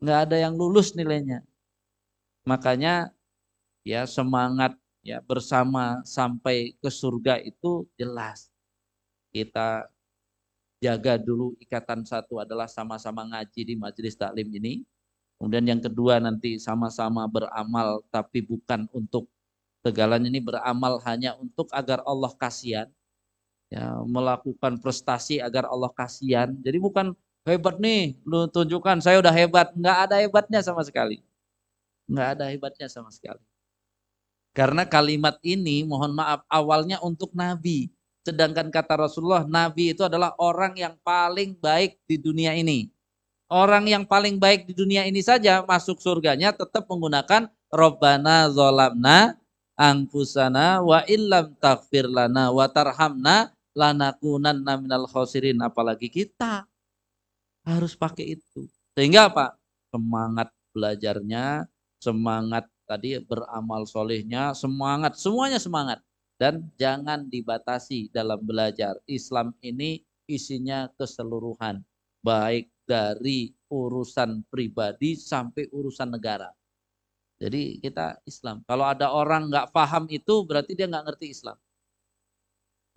Nggak ada yang lulus nilainya. Makanya ya semangat ya bersama sampai ke surga itu jelas. Kita jaga dulu ikatan satu adalah sama-sama ngaji di majelis taklim ini. Kemudian yang kedua nanti sama-sama beramal tapi bukan untuk tegalan ini beramal hanya untuk agar Allah kasihan. Ya, melakukan prestasi agar Allah kasihan. Jadi bukan hebat nih, lu tunjukkan saya udah hebat. Nggak ada hebatnya sama sekali. Nggak ada hebatnya sama sekali. Karena kalimat ini mohon maaf awalnya untuk Nabi. Sedangkan kata Rasulullah, Nabi itu adalah orang yang paling baik di dunia ini. Orang yang paling baik di dunia ini saja masuk surganya tetap menggunakan Robbana zolamna angfusana wa illam takfir lana wa tarhamna lanakunanna minal khosirin. Apalagi kita harus pakai itu. Sehingga apa? Semangat belajarnya, semangat tadi beramal solehnya, semangat, semuanya semangat. Dan jangan dibatasi dalam belajar. Islam ini isinya keseluruhan. Baik dari urusan pribadi sampai urusan negara. Jadi kita Islam. Kalau ada orang nggak paham itu berarti dia nggak ngerti Islam.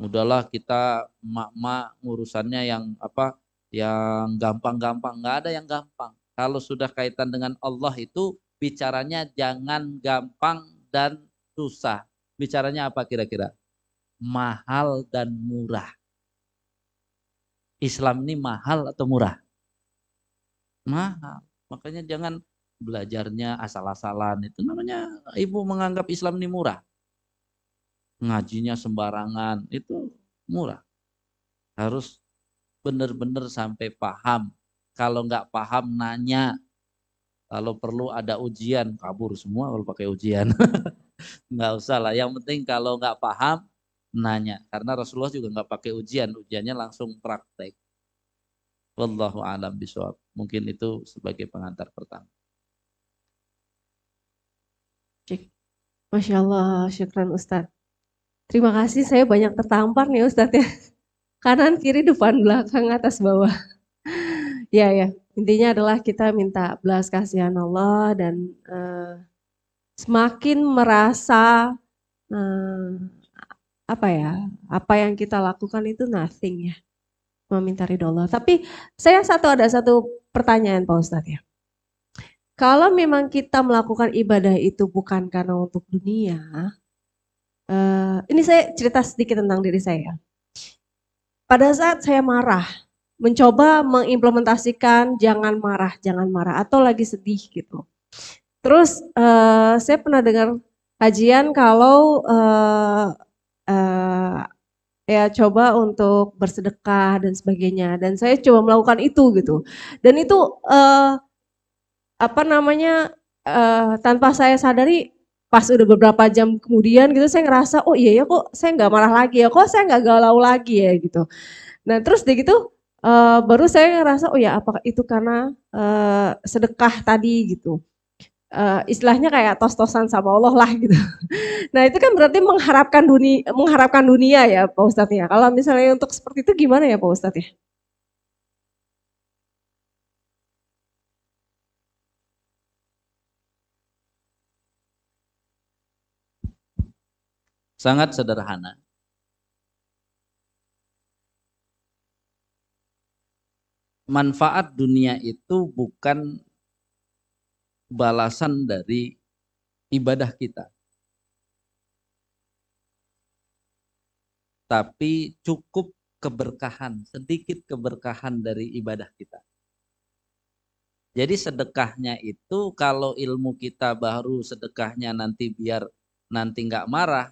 Udahlah kita mak-mak urusannya yang apa yang gampang-gampang nggak ada yang gampang. Kalau sudah kaitan dengan Allah itu bicaranya jangan gampang dan susah. Bicaranya apa kira-kira? Mahal dan murah. Islam ini mahal atau murah? Mahal. Makanya jangan belajarnya asal-asalan. Itu namanya ibu menganggap Islam ini murah. Ngajinya sembarangan. Itu murah. Harus benar-benar sampai paham. Kalau nggak paham nanya kalau perlu ada ujian, kabur semua kalau pakai ujian. [LAUGHS] nggak usah lah. Yang penting kalau nggak paham, nanya. Karena Rasulullah juga nggak pakai ujian. Ujiannya langsung praktek. Wallahu alam bisawab. Mungkin itu sebagai pengantar pertama. Masya Allah, syukran Ustadz. Terima kasih, saya banyak tertampar nih Ustadz ya. Kanan, kiri, depan, belakang, atas, bawah. [LAUGHS] ya, ya. Intinya adalah kita minta belas kasihan Allah dan uh, semakin merasa uh, apa ya, apa yang kita lakukan itu nothing ya, meminta ridho Allah. Tapi saya satu ada satu pertanyaan Pak Ustadz ya. Kalau memang kita melakukan ibadah itu bukan karena untuk dunia, uh, ini saya cerita sedikit tentang diri saya. Pada saat saya marah, mencoba mengimplementasikan jangan marah, jangan marah atau lagi sedih gitu. Terus uh, saya pernah dengar kajian kalau uh, uh, ya coba untuk bersedekah dan sebagainya dan saya coba melakukan itu gitu. Dan itu uh, apa namanya uh, tanpa saya sadari pas udah beberapa jam kemudian gitu saya ngerasa oh iya ya kok saya nggak marah lagi ya kok saya nggak galau lagi ya gitu. Nah terus deh gitu uh, baru saya ngerasa oh ya apakah itu karena uh, sedekah tadi gitu. Uh, istilahnya kayak tos-tosan sama Allah lah gitu. [LAUGHS] Nah itu kan berarti mengharapkan dunia, mengharapkan dunia ya Pak Ustadz ya. Kalau misalnya untuk seperti itu gimana ya Pak Ustadz ya? Sangat sederhana. manfaat dunia itu bukan balasan dari ibadah kita. Tapi cukup keberkahan, sedikit keberkahan dari ibadah kita. Jadi sedekahnya itu kalau ilmu kita baru sedekahnya nanti biar nanti nggak marah,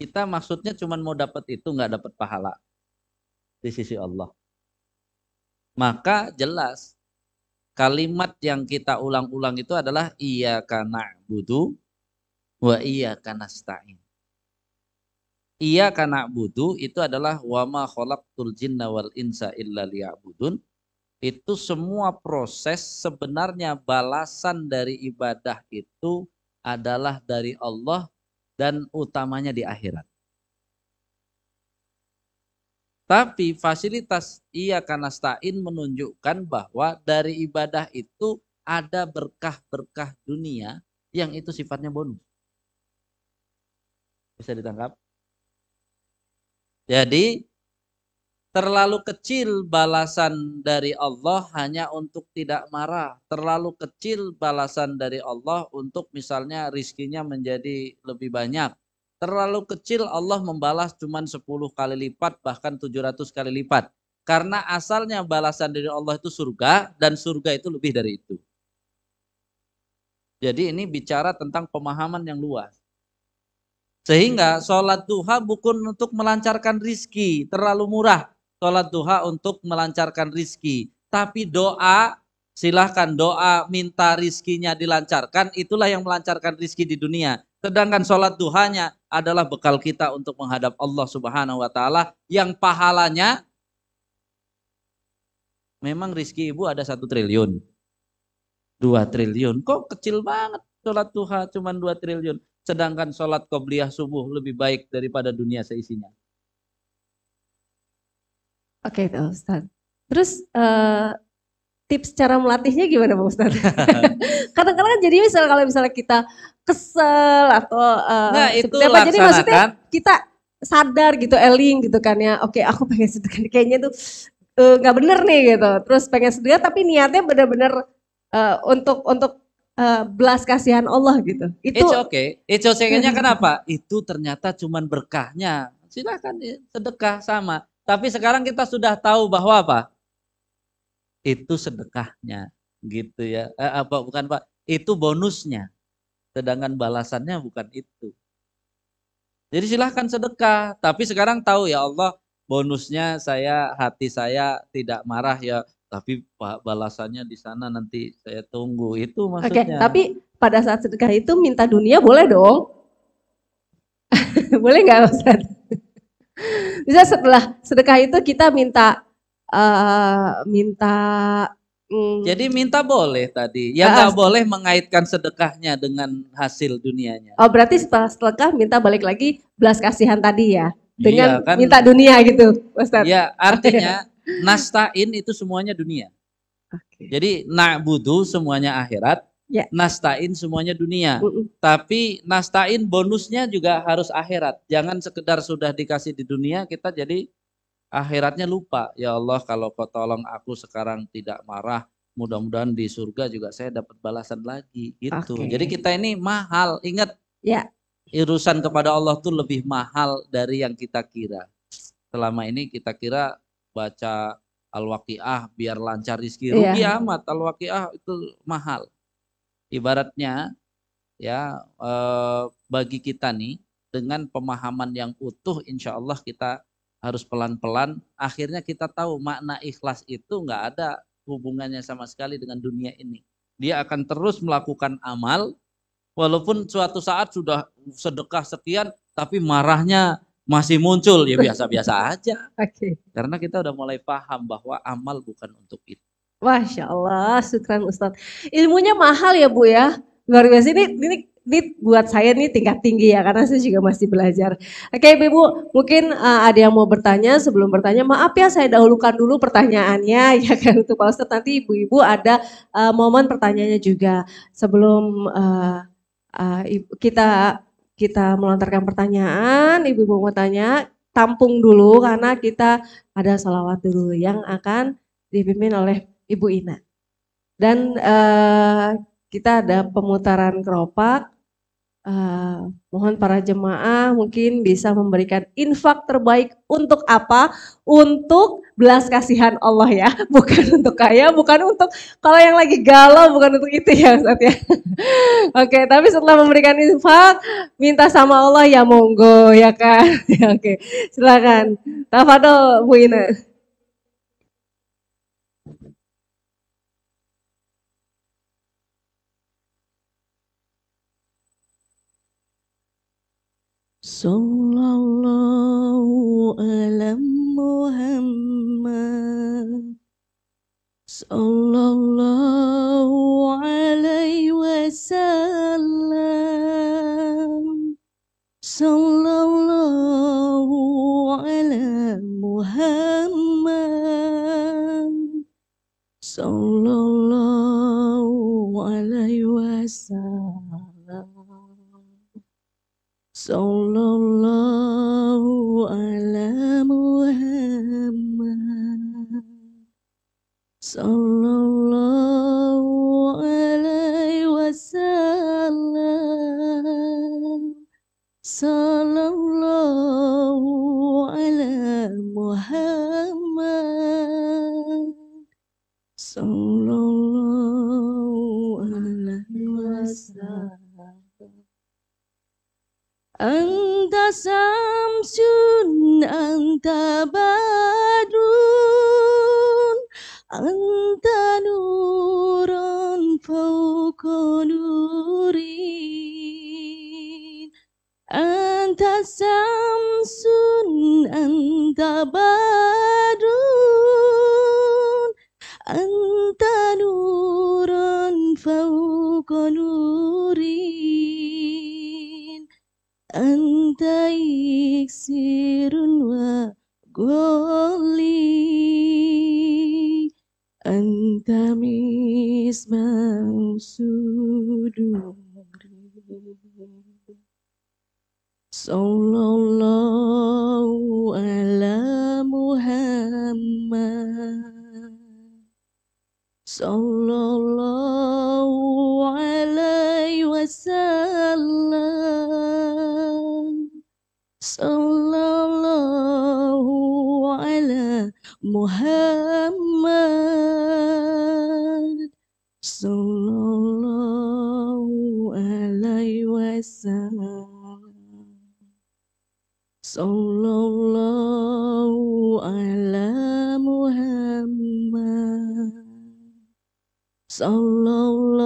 kita maksudnya cuma mau dapat itu nggak dapat pahala di sisi Allah maka jelas kalimat yang kita ulang-ulang itu adalah iya karena butuh wa iya karena stain. Iya karena budu itu adalah wama khalaqtul jinna wal insa illa liya'budun. Itu semua proses sebenarnya balasan dari ibadah itu adalah dari Allah dan utamanya di akhirat. Tapi fasilitas iya karena stain menunjukkan bahwa dari ibadah itu ada berkah-berkah dunia yang itu sifatnya bonus. Bisa ditangkap? Jadi terlalu kecil balasan dari Allah hanya untuk tidak marah. Terlalu kecil balasan dari Allah untuk misalnya rizkinya menjadi lebih banyak. Terlalu kecil Allah membalas cuma 10 kali lipat bahkan 700 kali lipat. Karena asalnya balasan dari Allah itu surga dan surga itu lebih dari itu. Jadi ini bicara tentang pemahaman yang luas. Sehingga sholat duha bukan untuk melancarkan rizki, terlalu murah. Sholat duha untuk melancarkan rizki. Tapi doa, silahkan doa minta rizkinya dilancarkan, itulah yang melancarkan rizki di dunia. Sedangkan sholat duhanya adalah bekal kita untuk menghadap Allah Subhanahu wa taala yang pahalanya memang rizki ibu ada satu triliun. Dua triliun. Kok kecil banget sholat duha cuma dua triliun. Sedangkan sholat qobliyah subuh lebih baik daripada dunia seisinya. Oke, okay, Ustaz. Terus uh, tips cara melatihnya gimana Pak Ustaz? [LAUGHS] Kadang-kadang kan jadi misal kalau misalnya kita kesel atau uh, nah, itu apa, jadi maksudnya kita sadar gitu eling gitu kan ya. Oke, aku pengen [LAUGHS] sedekah kayaknya tuh eh, nggak uh, bener nih gitu. Terus pengen sedekah tapi niatnya benar-benar uh, untuk untuk uh, belas kasihan Allah gitu. Itu It's okay. It's okay-nya kenapa? Itu ternyata cuman berkahnya. Silakan sedekah sama. Tapi sekarang kita sudah tahu bahwa apa? Itu sedekahnya gitu ya. Eh, apa bukan pak. Itu bonusnya. Sedangkan balasannya bukan itu. Jadi silahkan sedekah. Tapi sekarang tahu ya Allah bonusnya saya hati saya tidak marah ya. Tapi pak balasannya di sana nanti saya tunggu. Itu maksudnya. Oke, tapi pada saat sedekah itu minta dunia boleh dong? [LAUGHS] boleh nggak Ustaz? Bisa setelah sedekah itu kita minta uh, minta mm, jadi minta boleh tadi yang nggak uh, boleh mengaitkan sedekahnya dengan hasil dunianya oh berarti setelah sedekah minta balik lagi belas kasihan tadi ya dengan iya, kan, minta dunia gitu Ustaz ya artinya [LAUGHS] nastain itu semuanya dunia okay. jadi na'budu semuanya akhirat Ya. Nastain semuanya dunia. Uh -uh. Tapi nastain bonusnya juga harus akhirat. Jangan sekedar sudah dikasih di dunia kita jadi akhiratnya lupa. Ya Allah kalau kau tolong aku sekarang tidak marah, mudah-mudahan di surga juga saya dapat balasan lagi gitu. Okay. Jadi kita ini mahal, ingat ya. Urusan kepada Allah tuh lebih mahal dari yang kita kira. Selama ini kita kira baca Al-Waqiah biar lancar rezeki. Rugi amat Al-Waqiah itu mahal. Ibaratnya ya eh, bagi kita nih dengan pemahaman yang utuh insya Allah kita harus pelan-pelan. Akhirnya kita tahu makna ikhlas itu nggak ada hubungannya sama sekali dengan dunia ini. Dia akan terus melakukan amal, walaupun suatu saat sudah sedekah sekian, tapi marahnya masih muncul ya biasa-biasa [LAUGHS] aja. Oke. Okay. Karena kita udah mulai paham bahwa amal bukan untuk itu. Masya Allah, syukran Ustadz. Ilmunya mahal ya Bu ya. Luar biasa ini, ini ini buat saya nih tingkat tinggi ya karena saya juga masih belajar. Oke Ibu, mungkin uh, ada yang mau bertanya sebelum bertanya. Maaf ya saya dahulukan dulu pertanyaannya [LAUGHS] ya kan untuk Pak Ustadz nanti Ibu-ibu ada uh, momen pertanyaannya juga sebelum uh, uh, kita kita melontarkan pertanyaan, Ibu-ibu mau tanya, tampung dulu karena kita ada salawat dulu yang akan dipimpin oleh Ibu Ina. Dan uh, kita ada pemutaran keropak. Uh, mohon para jemaah mungkin bisa memberikan infak terbaik untuk apa? Untuk belas kasihan Allah ya, [LAUGHS] bukan untuk kaya, bukan untuk kalau yang lagi galau, bukan untuk itu ya Ustaz ya. [LAUGHS] Oke, tapi setelah memberikan infak, minta sama Allah ya monggo ya kan. [LAUGHS] Oke, silakan. Tafadol Bu Ina. Sallallahu ala Muhammad Sallallahu alaihi wasallam Sallallahu ala Muhammad Sallallahu alaihi wasallam Sallallahu ala Muhammad. Sallallahu Anta samsun anta badrun anta nurun fawqa nurin. Anta samsun anta badrun anta nurun fawqa nurin anta iksirun wa goli. Anta mismau suduri sallallahu ala muhammad. Sallallahu alaihi wasallam sallallahu ala muhammad. Sallallahu alaihi wasallam sallallahu ala muhammad. Sallallahu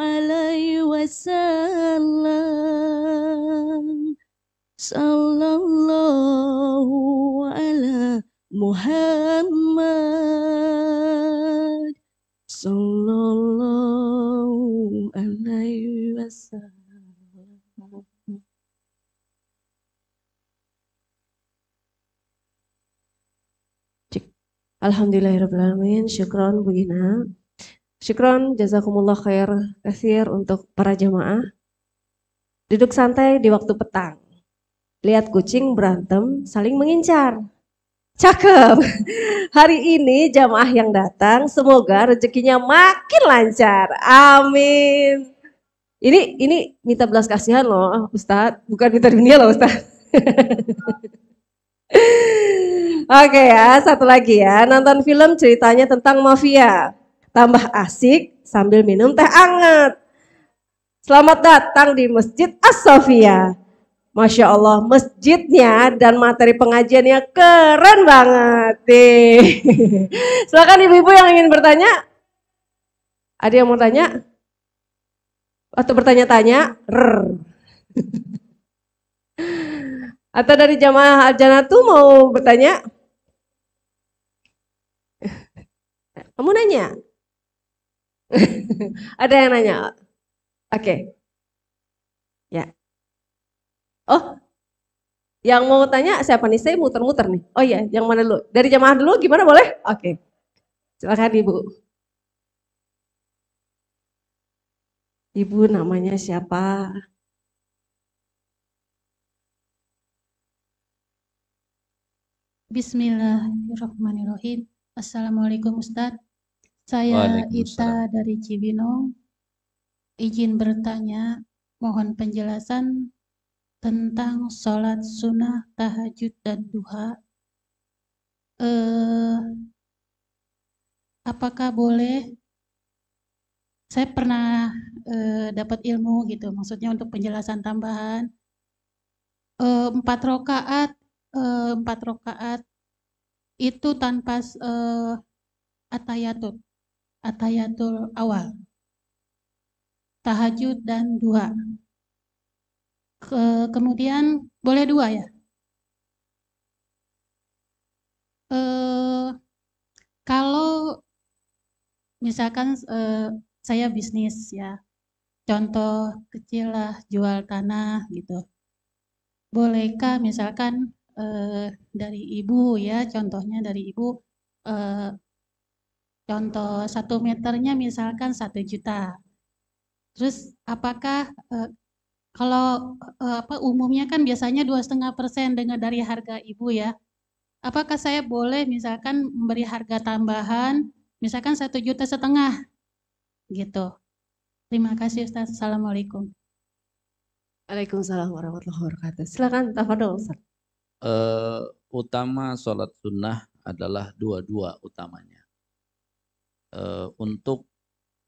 alaihi wasallam sallallahu ala muhammad sallallahu alaihi wasallam Alhamdulillahirrahmanirrahim. Syukron Bu Ina. Syukron jazakumullah khair kasir untuk para jamaah. Duduk santai di waktu petang. Lihat kucing berantem saling mengincar. Cakep. [LAUGHS] Hari ini jamaah yang datang semoga rezekinya makin lancar. Amin. Ini ini minta belas kasihan loh Ustadz, bukan minta dunia loh Ustadz. [LAUGHS] Oke ya, satu lagi ya. Nonton film ceritanya tentang mafia. Tambah asik sambil minum teh anget. Selamat datang di Masjid As-Sofia. Masya Allah, masjidnya dan materi pengajiannya keren banget. Nih. [LAUGHS] Silakan ibu-ibu yang ingin bertanya. Ada yang mau tanya? Atau bertanya-tanya? [LAUGHS] Atau dari jamaah Al-Janatu mau bertanya? Kamu nanya? [LAUGHS] Ada yang nanya? Oke. Ya. Oh, yang mau tanya siapa nih? Saya muter-muter nih. Oh iya, yang mana dulu? Dari jamaah dulu gimana boleh? Oke. Silakan Ibu. Ibu namanya siapa? Bismillahirrahmanirrahim. Assalamualaikum Ustadz. Saya Ita dari Cibinong. Izin bertanya, mohon penjelasan tentang sholat sunnah, tahajud, dan duha. Eh, apakah boleh? Saya pernah eh, dapat ilmu gitu, maksudnya untuk penjelasan tambahan. Eh, empat rokaat eh, empat rokaat itu tanpa eh, atayatul atayatul awal tahajud dan duha Ke- kemudian boleh dua ya? Eh, kalau misalkan eh, saya bisnis ya, contoh kecil lah jual tanah gitu. Bolehkah misalkan eh, dari ibu ya, contohnya dari ibu, eh, contoh satu meternya misalkan satu juta. Terus apakah kalau eh, apa umumnya kan biasanya dua setengah persen dengan dari harga ibu ya. Apakah saya boleh misalkan memberi harga tambahan, misalkan satu juta setengah, gitu. Terima kasih Ustaz. Assalamualaikum. Waalaikumsalam warahmatullahi wabarakatuh. Silakan tafadhol Ustaz. Eh, utama sholat sunnah adalah dua-dua utamanya. Eh, untuk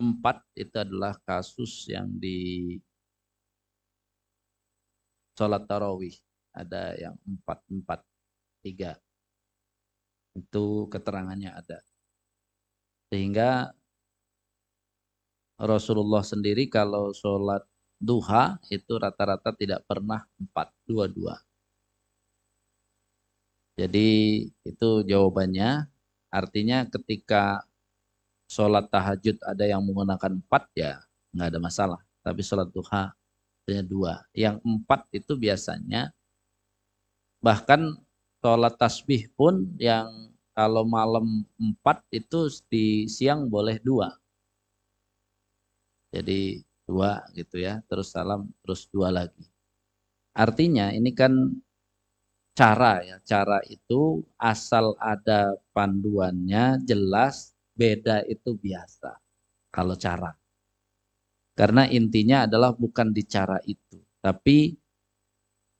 empat itu adalah kasus yang di sholat tarawih. Ada yang empat, empat, tiga. Itu keterangannya ada. Sehingga Rasulullah sendiri kalau sholat duha itu rata-rata tidak pernah empat, dua-dua. Jadi itu jawabannya. Artinya ketika sholat tahajud ada yang menggunakan empat ya nggak ada masalah. Tapi sholat duha hanya dua. Yang empat itu biasanya bahkan sholat tasbih pun yang kalau malam empat itu di siang boleh dua. Jadi dua gitu ya, terus salam, terus dua lagi. Artinya ini kan cara ya, cara itu asal ada panduannya jelas, beda itu biasa. Kalau cara. Karena intinya adalah bukan di cara itu, tapi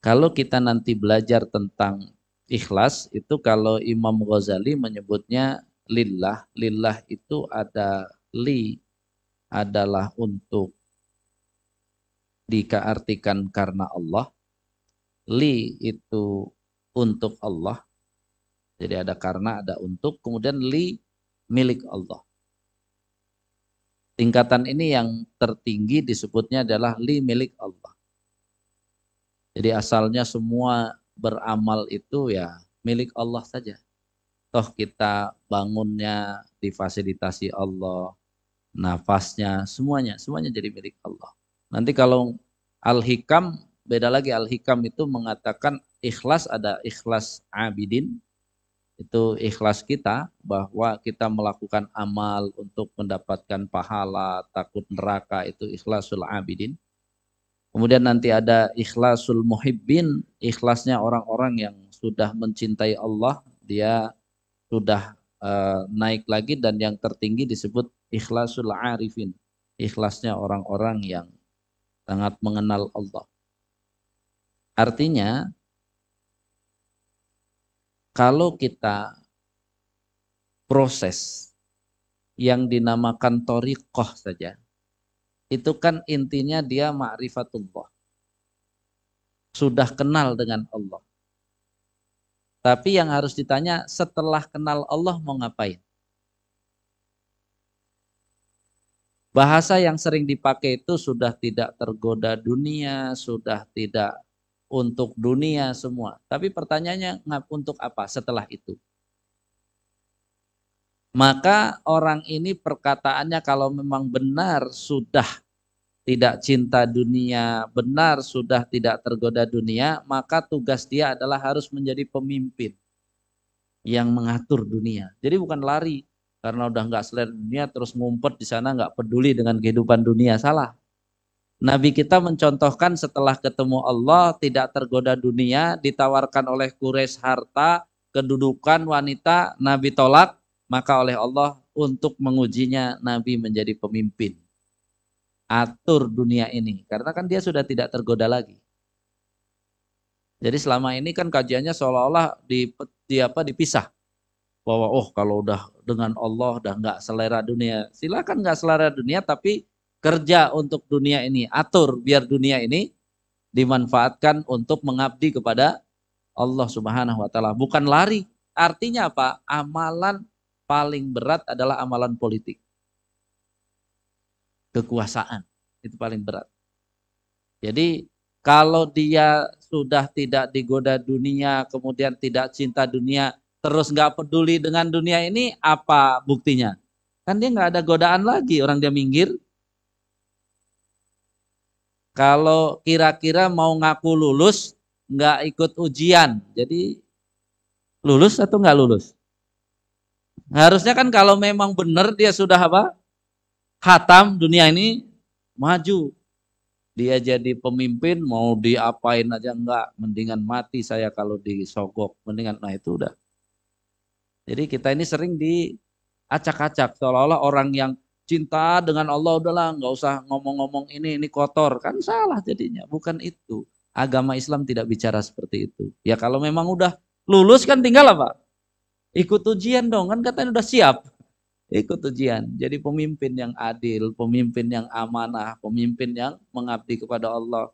kalau kita nanti belajar tentang ikhlas itu kalau Imam Ghazali menyebutnya lillah, lillah itu ada li adalah untuk dikaartikan karena Allah, li itu untuk Allah. Jadi ada karena, ada untuk, kemudian li milik Allah. Tingkatan ini yang tertinggi disebutnya adalah li milik Allah. Jadi asalnya semua beramal itu ya milik Allah saja. Toh kita bangunnya difasilitasi Allah, nafasnya, semuanya, semuanya jadi milik Allah. Nanti kalau Al-Hikam, beda lagi Al-Hikam itu mengatakan ikhlas ada ikhlas abidin, itu ikhlas kita bahwa kita melakukan amal untuk mendapatkan pahala, takut neraka itu ikhlasul abidin. Kemudian nanti ada ikhlasul muhibbin, ikhlasnya orang-orang yang sudah mencintai Allah, dia sudah uh, naik lagi dan yang tertinggi disebut ikhlasul arifin, ikhlasnya orang-orang yang sangat mengenal Allah. Artinya kalau kita proses yang dinamakan torikoh saja, itu kan intinya dia ma'rifatullah. Sudah kenal dengan Allah. Tapi yang harus ditanya setelah kenal Allah mau ngapain? Bahasa yang sering dipakai itu sudah tidak tergoda dunia, sudah tidak untuk dunia semua. Tapi pertanyaannya untuk apa setelah itu? Maka orang ini perkataannya kalau memang benar sudah tidak cinta dunia, benar sudah tidak tergoda dunia, maka tugas dia adalah harus menjadi pemimpin yang mengatur dunia. Jadi bukan lari karena udah nggak selera dunia terus ngumpet di sana nggak peduli dengan kehidupan dunia salah. Nabi kita mencontohkan setelah ketemu Allah tidak tergoda dunia, ditawarkan oleh Quraisy harta, kedudukan wanita, Nabi tolak, maka oleh Allah untuk mengujinya Nabi menjadi pemimpin. Atur dunia ini karena kan dia sudah tidak tergoda lagi. Jadi selama ini kan kajiannya seolah-olah di, di apa dipisah bahwa oh kalau udah dengan Allah udah nggak selera dunia silakan nggak selera dunia tapi kerja untuk dunia ini atur biar dunia ini dimanfaatkan untuk mengabdi kepada Allah Subhanahu wa taala bukan lari artinya apa amalan paling berat adalah amalan politik. Kekuasaan itu paling berat. Jadi Kalau dia sudah tidak digoda dunia, kemudian tidak cinta dunia, terus nggak peduli dengan dunia ini, apa buktinya? Kan dia nggak ada godaan lagi, orang dia minggir. Kalau kira-kira mau ngaku lulus, nggak ikut ujian, jadi lulus atau nggak lulus? Harusnya kan kalau memang benar dia sudah apa? Hatam dunia ini maju. Dia jadi pemimpin mau diapain aja enggak, mendingan mati saya kalau disogok, mendingan nah itu udah. Jadi kita ini sering diacak-acak seolah-olah orang yang cinta dengan Allah udahlah nggak usah ngomong-ngomong ini ini kotor. Kan salah jadinya bukan itu. Agama Islam tidak bicara seperti itu. Ya kalau memang udah lulus kan tinggal apa? Ikut ujian dong kan katanya udah siap. Ikut ujian. Jadi pemimpin yang adil pemimpin yang amanah pemimpin yang mengabdi kepada Allah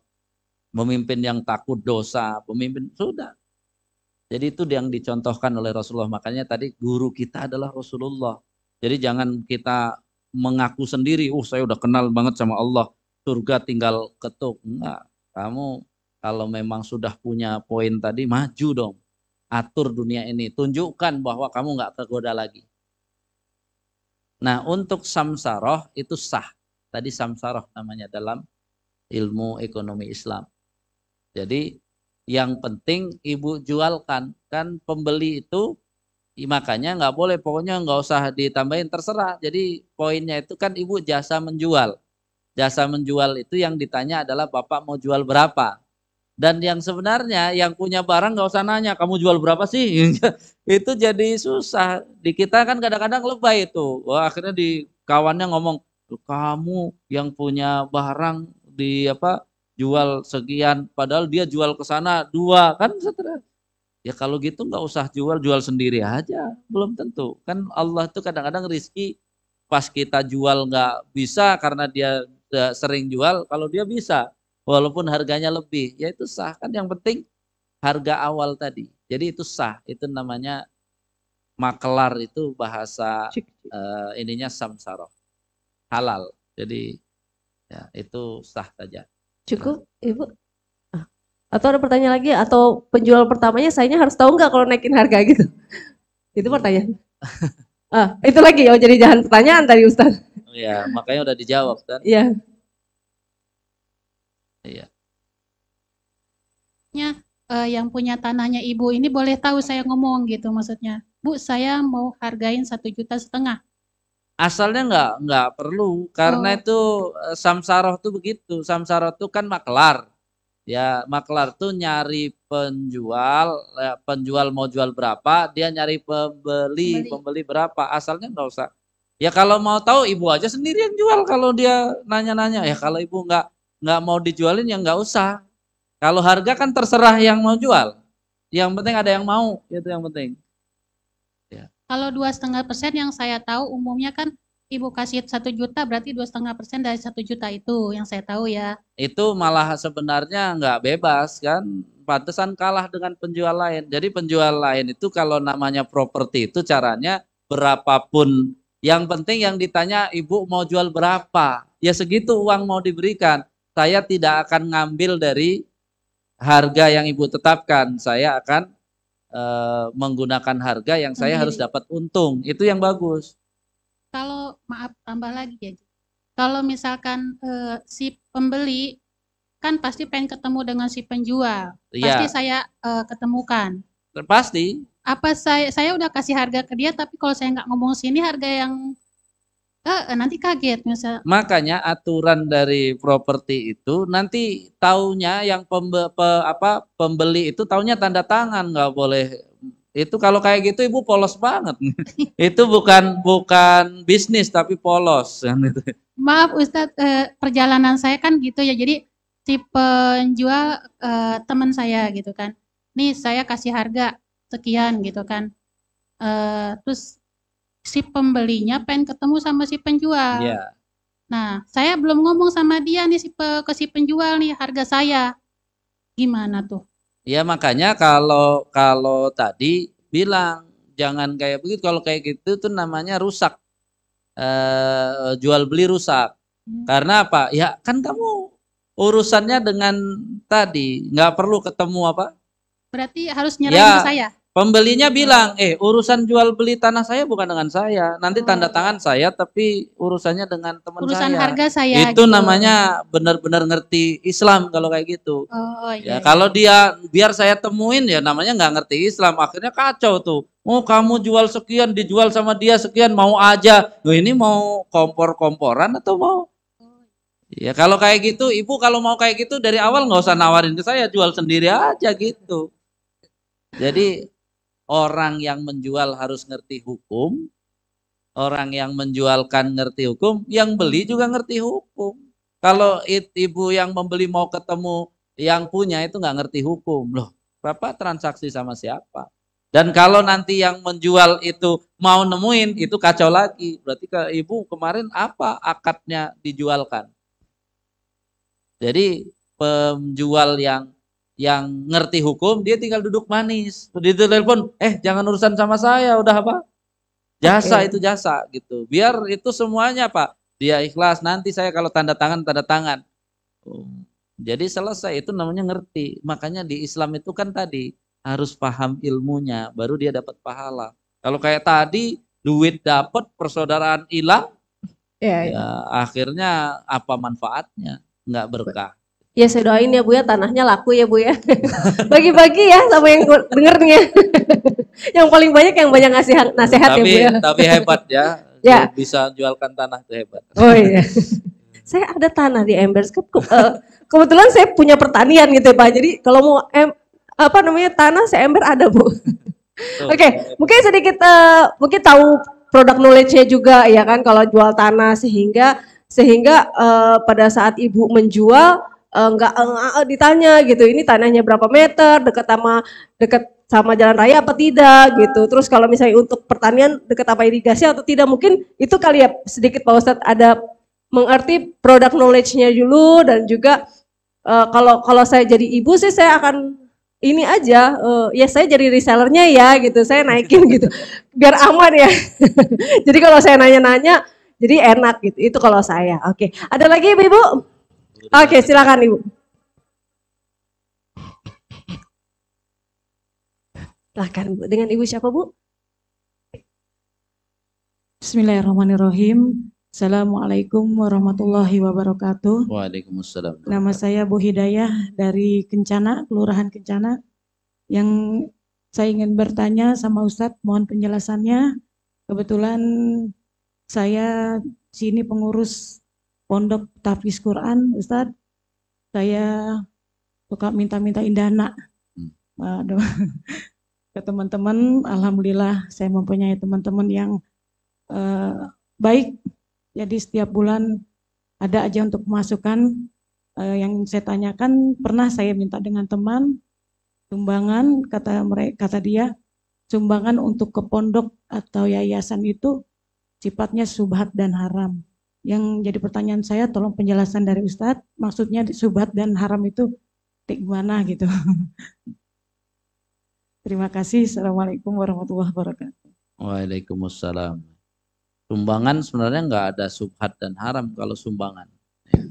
pemimpin yang takut dosa pemimpin sudah. Jadi itu yang dicontohkan oleh Rasulullah. Makanya tadi guru kita adalah Rasulullah. Jadi jangan kita mengaku sendiri uh saya udah kenal banget sama Allah surga tinggal ketuk enggak kamu kalau memang sudah punya poin tadi maju dong atur dunia ini. Tunjukkan bahwa kamu nggak tergoda lagi. Nah untuk samsaroh itu sah. Tadi samsaroh namanya dalam ilmu ekonomi Islam. Jadi yang penting ibu jualkan. Kan pembeli itu makanya nggak boleh pokoknya nggak usah ditambahin terserah. Jadi poinnya itu kan ibu jasa menjual. Jasa menjual itu yang ditanya adalah bapak mau jual berapa. Dan yang sebenarnya yang punya barang nggak usah nanya kamu jual berapa sih, [LAUGHS] itu jadi susah. Di kita kan kadang-kadang lebay itu. Wah akhirnya di kawannya ngomong kamu yang punya barang di apa jual sekian, padahal dia jual ke sana dua kan setelah Ya kalau gitu nggak usah jual, jual sendiri aja. Belum tentu. Kan Allah itu kadang-kadang rizki pas kita jual nggak bisa karena dia sering jual, kalau dia bisa walaupun harganya lebih, ya itu sah kan yang penting harga awal tadi. Jadi itu sah, itu namanya makelar itu bahasa uh, ininya samsara. Halal. Jadi ya itu sah saja. Cukup, Ibu? Atau ada pertanyaan lagi atau penjual pertamanya sayanya harus tahu nggak kalau naikin harga gitu? itu pertanyaan. ah, itu lagi ya jadi jangan pertanyaan tadi Ustaz. Ya, makanya udah dijawab kan. Iya. Iya. Nya, eh, yang punya tanahnya ibu ini boleh tahu saya ngomong gitu maksudnya. Bu, saya mau hargain satu juta setengah. Asalnya nggak nggak perlu karena Oh. itu eh, samsaroh tuh begitu. Samsaroh tuh kan maklar. Ya, maklar tuh nyari penjual, ya, penjual mau jual berapa, dia nyari pembeli, Pembeli. pembeli berapa. Asalnya nggak usah. Ya kalau mau tahu ibu aja sendiri yang jual kalau dia nanya-nanya. Ya kalau ibu nggak nggak mau dijualin ya nggak usah. Kalau harga kan terserah yang mau jual. Yang penting ada yang mau, itu yang penting. Kalau dua setengah persen yang saya tahu umumnya kan ibu kasih satu juta berarti dua setengah persen dari satu juta itu yang saya tahu ya. Itu malah sebenarnya nggak bebas kan. Pantesan kalah dengan penjual lain. Jadi penjual lain itu kalau namanya properti itu caranya berapapun. Yang penting yang ditanya ibu mau jual berapa. Ya segitu uang mau diberikan. Saya tidak akan ngambil dari harga yang ibu tetapkan. Saya akan eh, menggunakan harga yang saya Sendiri. harus dapat untung. Itu yang bagus. Kalau maaf tambah lagi ya. Kalau misalkan eh, si pembeli kan pasti pengen ketemu dengan si penjual. Pasti Iya, saya eh, ketemukan. pasti. Apa saya saya udah kasih harga ke dia tapi kalau saya nggak ngomong sini harga yang eh, nanti kaget misal Makanya aturan dari properti itu nanti taunya yang pembe, pe- apa pembeli itu taunya tanda tangan nggak boleh itu kalau kayak gitu ibu polos banget [LAUGHS] itu bukan bukan bisnis tapi polos [LAUGHS] kan itu. Maaf Ustadz, eh, perjalanan saya kan gitu ya. Jadi si penjual eh, teman saya gitu kan. Nih saya kasih harga sekian gitu kan. Eh, terus si pembelinya pengen ketemu sama si penjual. Iya. Nah, saya belum ngomong sama dia nih si pe- ke si penjual nih harga saya. Gimana tuh? Ya makanya kalau kalau tadi bilang jangan kayak begitu kalau kayak gitu tuh namanya rusak eh, jual beli rusak Hmm. karena apa ya kan kamu urusannya dengan tadi nggak perlu ketemu apa? Berarti harus nyerahin Ya. ke saya. Pembelinya bilang, eh urusan jual beli tanah saya bukan dengan saya. Nanti tanda Oh. tangan saya, tapi urusannya dengan teman Urusan saya. harga saya. Itu gitu. namanya benar-benar ngerti Islam kalau kayak gitu. Oh Ya, iya. kalau dia biar saya temuin ya namanya nggak ngerti Islam, akhirnya kacau tuh. Oh kamu jual sekian, dijual sama dia sekian, mau aja. Loh ini mau kompor-komporan atau mau? Ya kalau kayak gitu, ibu kalau mau kayak gitu dari awal nggak usah nawarin ke saya, jual sendiri aja gitu. Jadi orang yang menjual harus ngerti hukum, orang yang menjualkan ngerti hukum, yang beli juga ngerti hukum. Kalau ibu yang membeli mau ketemu yang punya itu nggak ngerti hukum, loh, bapak transaksi sama siapa? Dan kalau nanti yang menjual itu mau nemuin, itu kacau lagi. Berarti ke ibu kemarin apa akadnya dijualkan? Jadi penjual yang yang ngerti hukum dia tinggal duduk manis. Di telepon, eh jangan urusan sama saya, udah apa? Jasa Oke. itu jasa gitu. Biar itu semuanya Pak. Dia ikhlas. Nanti saya kalau tanda tangan tanda tangan. Oh, Jadi selesai itu namanya ngerti. Makanya di Islam itu kan tadi harus paham ilmunya, baru dia dapat pahala. Kalau kayak tadi duit dapat, persaudaraan hilang, Ya, ya. ya akhirnya apa manfaatnya? Nggak berkah. Ya saya doain ya Bu ya tanahnya laku ya Bu ya. [LAUGHS] Bagi-bagi ya sama yang denger nih ya. [LAUGHS] yang paling banyak yang banyak ngasih nasihat ya tapi Bu ya. tapi hebat ya. [LAUGHS] Ya. Bisa jualkan tanah itu hebat. Oh iya. saya ada tanah di Embers. Ke- ke- eh, kebetulan saya punya pertanian gitu ya Pak. Jadi kalau mau em, apa namanya tanah saya Ember ada Bu. Oke, mungkin sedikit eh, mungkin tahu produk knowledge-nya juga ya kan kalau jual tanah sehingga sehingga eh, pada saat ibu menjual nggak eh, eh, ditanya gitu ini tanahnya berapa meter? Dekat sama dekat sama jalan raya apa tidak? Gitu. Terus kalau misalnya untuk pertanian dekat apa irigasi atau tidak mungkin itu kali ya sedikit Pak Ustadz ada mengerti produk knowledge-nya dulu dan juga eh, kalau kalau saya jadi ibu sih saya akan ini aja eh, ya saya jadi resellernya ya gitu. Saya naikin gitu biar aman ya. [LAUGHS] Jadi kalau saya nanya-nanya jadi enak gitu. Itu kalau saya. Oke. Ada lagi ibu ibu oke silakan ibu silakan bu dengan ibu siapa bu Bismillahirrahmanirrahim. Assalamualaikum warahmatullahi wabarakatuh. Waalaikumsalam. Nama saya Bu Hidayah dari Kencana, Kelurahan Kencana. Yang saya ingin bertanya sama Ustadz, mohon penjelasannya. Kebetulan saya sini pengurus Pondok Tafiz Quran, Ustadz. Saya suka minta-minta indana. Hmm. Waduh. [LAUGHS] Ke teman-teman, Alhamdulillah saya mempunyai teman-teman yang eh, baik. Jadi setiap bulan ada aja untuk masukan eh, yang saya tanyakan pernah saya minta dengan teman sumbangan kata mereka kata dia sumbangan untuk ke pondok atau yayasan itu sifatnya subhat dan haram. Yang jadi pertanyaan saya tolong penjelasan dari Ustadz maksudnya subhat dan haram itu kayak gimana gitu. [LAUGHS] Terima kasih. Assalamualaikum warahmatullahi wabarakatuh. Waalaikumsalam. Sumbangan sebenarnya nggak ada subhat dan haram kalau sumbangan. Eh,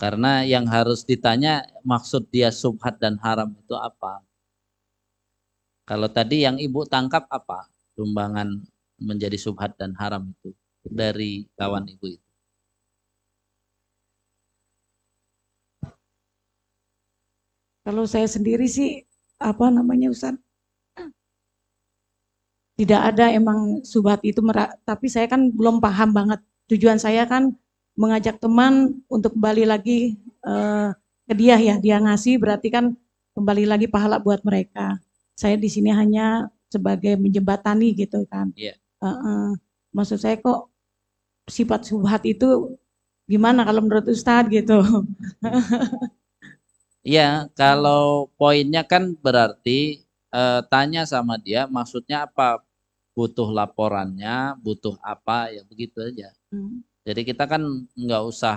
Karena yang harus ditanya maksud dia subhat dan haram itu apa? Kalau tadi yang ibu tangkap apa? Sumbangan menjadi subhat dan haram itu dari kawan ibu itu. Kalau saya sendiri sih apa namanya Ustaz? Tidak ada emang subhat itu tapi saya kan belum paham banget. Tujuan saya kan mengajak teman untuk kembali lagi eh, ke dia ya, dia ngasih berarti kan kembali lagi pahala buat mereka. Saya di sini hanya sebagai menjembatani gitu kan. Iya. Heeh. maksud saya kok sifat subhat itu gimana kalau menurut Ustadz gitu? Iya, kalau poinnya kan berarti eh, tanya sama dia maksudnya apa? Butuh laporannya, butuh apa ya begitu aja. Hmm. Jadi kita kan nggak usah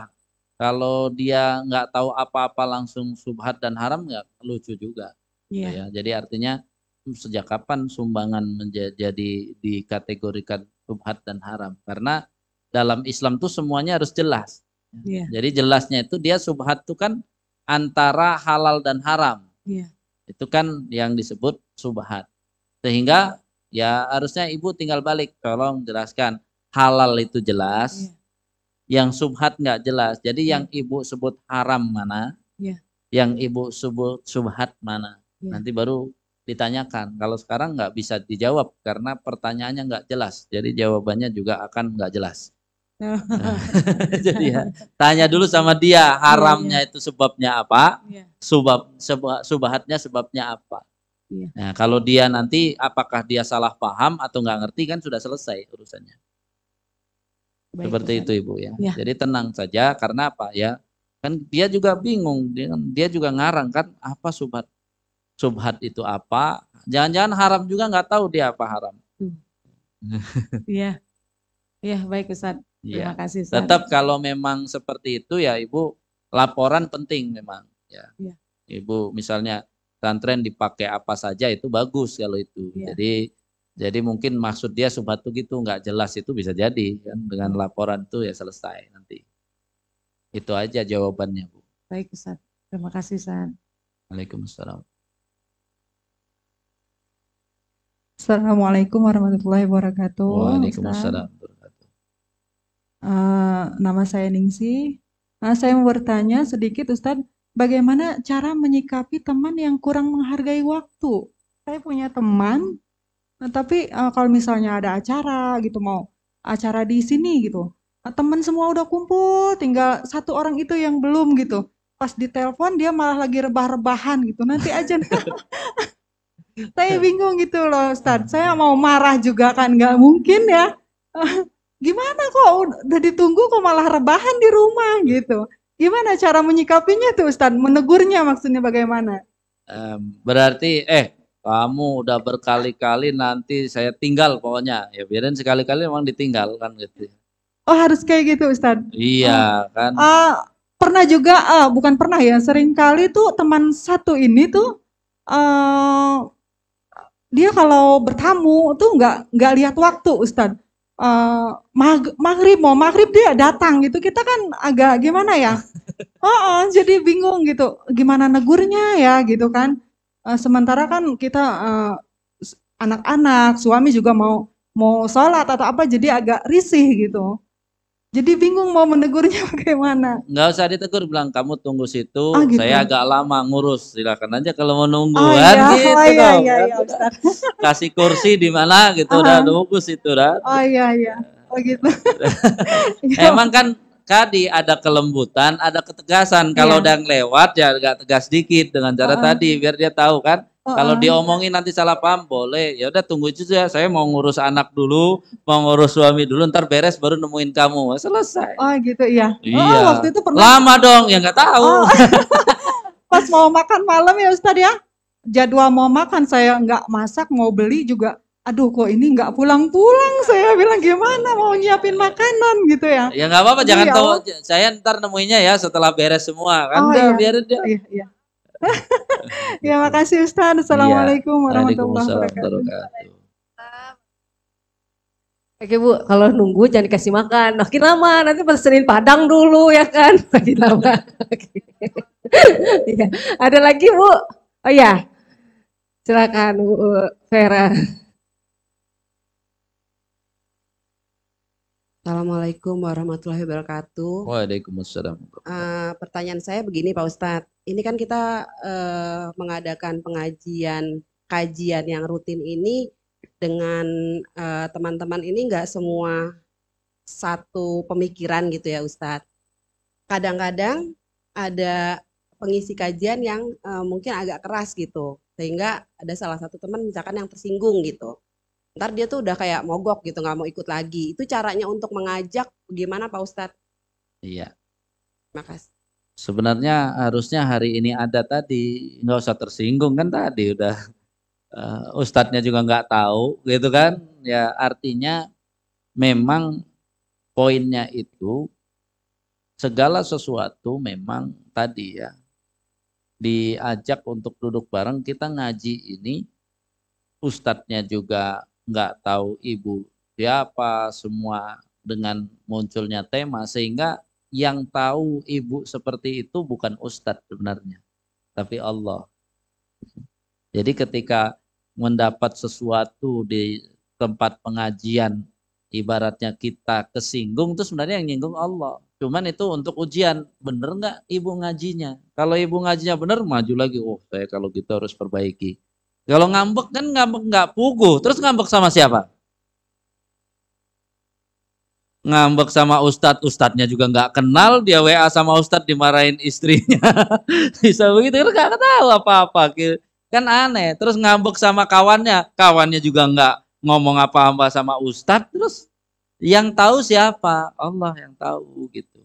kalau dia nggak tahu apa-apa langsung subhat dan haram nggak lucu juga Iya. ya. Jadi artinya hmm, sejak kapan sumbangan menjadi dikategorikan subhat dan haram? Karena dalam Islam tuh semuanya harus jelas. Iya. Jadi jelasnya itu dia subhat itu kan antara halal dan haram. Iya. Itu kan yang disebut subhat. Sehingga ya harusnya ibu tinggal balik, tolong jelaskan halal itu jelas, Iya. yang subhat nggak jelas. Jadi Iya. yang ibu sebut haram mana, Iya. yang ibu sebut subhat mana. Iya. Nanti baru ditanyakan. Kalau sekarang nggak bisa dijawab karena pertanyaannya nggak jelas. Jadi jawabannya juga akan nggak jelas. [LAUGHS] Jadi ya [LAUGHS] tanya dulu sama dia haramnya itu sebabnya apa, Iya. subab seba- subhatnya sebabnya apa. Iya. Nah, kalau dia nanti apakah dia salah paham atau nggak ngerti kan sudah selesai urusannya. Baik, Seperti Ustaz. itu Ibu ya. Ya. Jadi tenang saja karena apa ya? Kan dia juga bingung, dia, kan- dia juga ngarang kan apa subhat. Subhat itu apa? Jangan-jangan haram juga nggak tahu dia apa haram. Iya. Iya, baik Ustaz. Iya. Terima kasih Ustaz. Tetap kalau memang seperti itu ya Ibu laporan penting memang ya. Iya. Ibu misalnya pesantren dipakai apa saja itu bagus kalau itu. Iya. Jadi jadi mungkin maksud dia subhat itu gitu nggak jelas itu bisa jadi kan dengan laporan itu ya selesai nanti. Itu aja jawabannya Bu. Baik Ustaz. Terima kasih Ustaz. Waalaikumsalam. Assalamualaikum warahmatullahi wabarakatuh. Waalaikumsalam. Ustaz. Eh, nama saya Ningsi. Nah, saya mau bertanya sedikit Ustadz, bagaimana cara menyikapi teman yang kurang menghargai waktu? Saya punya teman, eh, tapi eh, kalau misalnya ada acara gitu, mau acara di sini gitu, eh, teman semua udah kumpul, tinggal satu orang itu yang belum gitu. Pas ditelepon dia malah lagi rebah-rebahan gitu. Nanti aja [LAUGHS] saya bingung gitu loh Ustadz. Saya mau marah juga kan nggak mungkin ya. [LAUGHS] Gimana kok ud- udah ditunggu kok malah rebahan di rumah gitu. Gimana cara menyikapinya tuh Ustadz? Menegurnya maksudnya bagaimana? Berarti eh kamu udah berkali-kali nanti saya tinggal pokoknya ya biarin sekali-kali memang ditinggal kan gitu. Oh harus kayak gitu Ustadz. Iya kan. Ah, pernah juga, ah, bukan pernah ya, sering kali tuh teman satu ini tuh eh dia kalau bertamu tuh nggak nggak lihat waktu Ustadz. Eh, mag- maghrib mau maghrib dia datang gitu. Kita kan agak gimana ya? [LAUGHS] Oh, jadi bingung gitu. Gimana negurnya ya gitu kan. Eh, sementara kan kita eh, anak-anak suami juga mau mau sholat atau apa jadi agak risih gitu jadi bingung mau menegurnya [LAUGHS] bagaimana. Nggak usah ditegur bilang kamu tunggu situ Oh, gitu. saya agak lama ngurus. Silakan aja kalau mau nunggu oh kan iya. gitu oh iya dong, iya kan. iya [LAUGHS] kasih kursi di mana gitu udah nunggu situ dah oh iya iya. Oh gitu. [LAUGHS] Iya. emang kan kadi ada kelembutan ada ketegasan kalau Iya. udah lewat ya agak tegas dikit dengan cara Heeh. tadi biar dia tahu kan kalau Heeh. diomongin nanti salah paham boleh ya udah tunggu aja ya saya mau ngurus anak dulu mau ngurus suami dulu ntar beres baru nemuin kamu selesai oh gitu iya oh, Iya. waktu itu pernah lama dong ya nggak tahu Oh. [LAUGHS] pas mau makan malam ya Ustadz ya jadwal mau makan saya nggak masak mau beli juga aduh kok ini nggak pulang-pulang saya bilang gimana mau nyiapin makanan gitu ya Ya nggak apa-apa, jangan Iya, tahu. Saya ntar nemuinnya ya setelah beres semua kan. Oh, iya. biarin dia. iya iya [LAUGHS] ya makasih Ustadz Assalamualaikum warahmatullahi Waalaikumsalam wabarakatuh warahmatullahi Oke Bu, kalau nunggu jangan dikasih makan. Makin lama, nanti pesenin Padang dulu ya kan. [LAUGHS] Makin lama. Oke. Iya. Ada lagi Bu? Oh ya, silakan Bu Vera. Assalamualaikum warahmatullahi wabarakatuh. Waalaikumsalam. Eh, pertanyaan saya begini Pak Ustadz, ini kan kita eh, mengadakan pengajian kajian yang rutin ini dengan eh, teman-teman ini nggak semua satu pemikiran gitu ya Ustadz. Kadang-kadang ada pengisi kajian yang eh, mungkin agak keras gitu, sehingga ada salah satu teman misalkan yang tersinggung gitu. Ntar dia tuh udah kayak mogok gitu, nggak mau ikut lagi. Itu caranya untuk mengajak gimana Pak Ustadz? Iya. Terima kasih. Sebenarnya harusnya hari ini ada tadi, nggak usah tersinggung kan tadi udah eh, ustadznya juga nggak tahu gitu kan. Ya artinya memang poinnya itu segala sesuatu memang tadi ya diajak untuk duduk bareng kita ngaji ini ustadznya juga nggak tahu ibu siapa semua dengan munculnya tema sehingga yang tahu ibu seperti itu bukan ustadz sebenarnya, tapi Allah. Jadi ketika mendapat sesuatu di tempat pengajian, ibaratnya kita kesinggung itu sebenarnya yang nyinggung Allah. Cuman itu untuk ujian, bener nggak ibu ngajinya? Kalau ibu ngajinya bener, maju lagi. Oh, saya kalau gitu harus perbaiki. Kalau ngambek kan ngambek nggak puguh, terus ngambek sama siapa? ngambek sama ustadz, ustadznya juga nggak kenal, dia WA sama ustadz dimarahin istrinya. [LAUGHS] Bisa begitu, kan nggak tahu apa-apa. Kan aneh. Terus ngambek sama kawannya, kawannya juga nggak ngomong apa-apa sama ustadz, terus yang tahu siapa? Allah yang tahu gitu.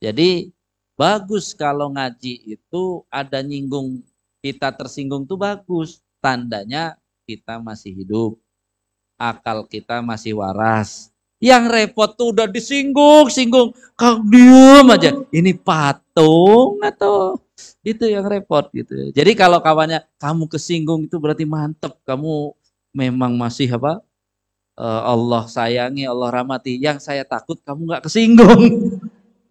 Jadi bagus kalau ngaji itu ada nyinggung kita tersinggung tuh bagus. Tandanya kita masih hidup. Akal kita masih waras yang repot tuh udah disinggung, singgung, kau diem aja. Ini patung atau itu yang repot gitu. Jadi kalau kawannya kamu kesinggung itu berarti mantep, kamu memang masih apa? Eh, Allah sayangi, Allah rahmati. Yang saya takut kamu nggak kesinggung.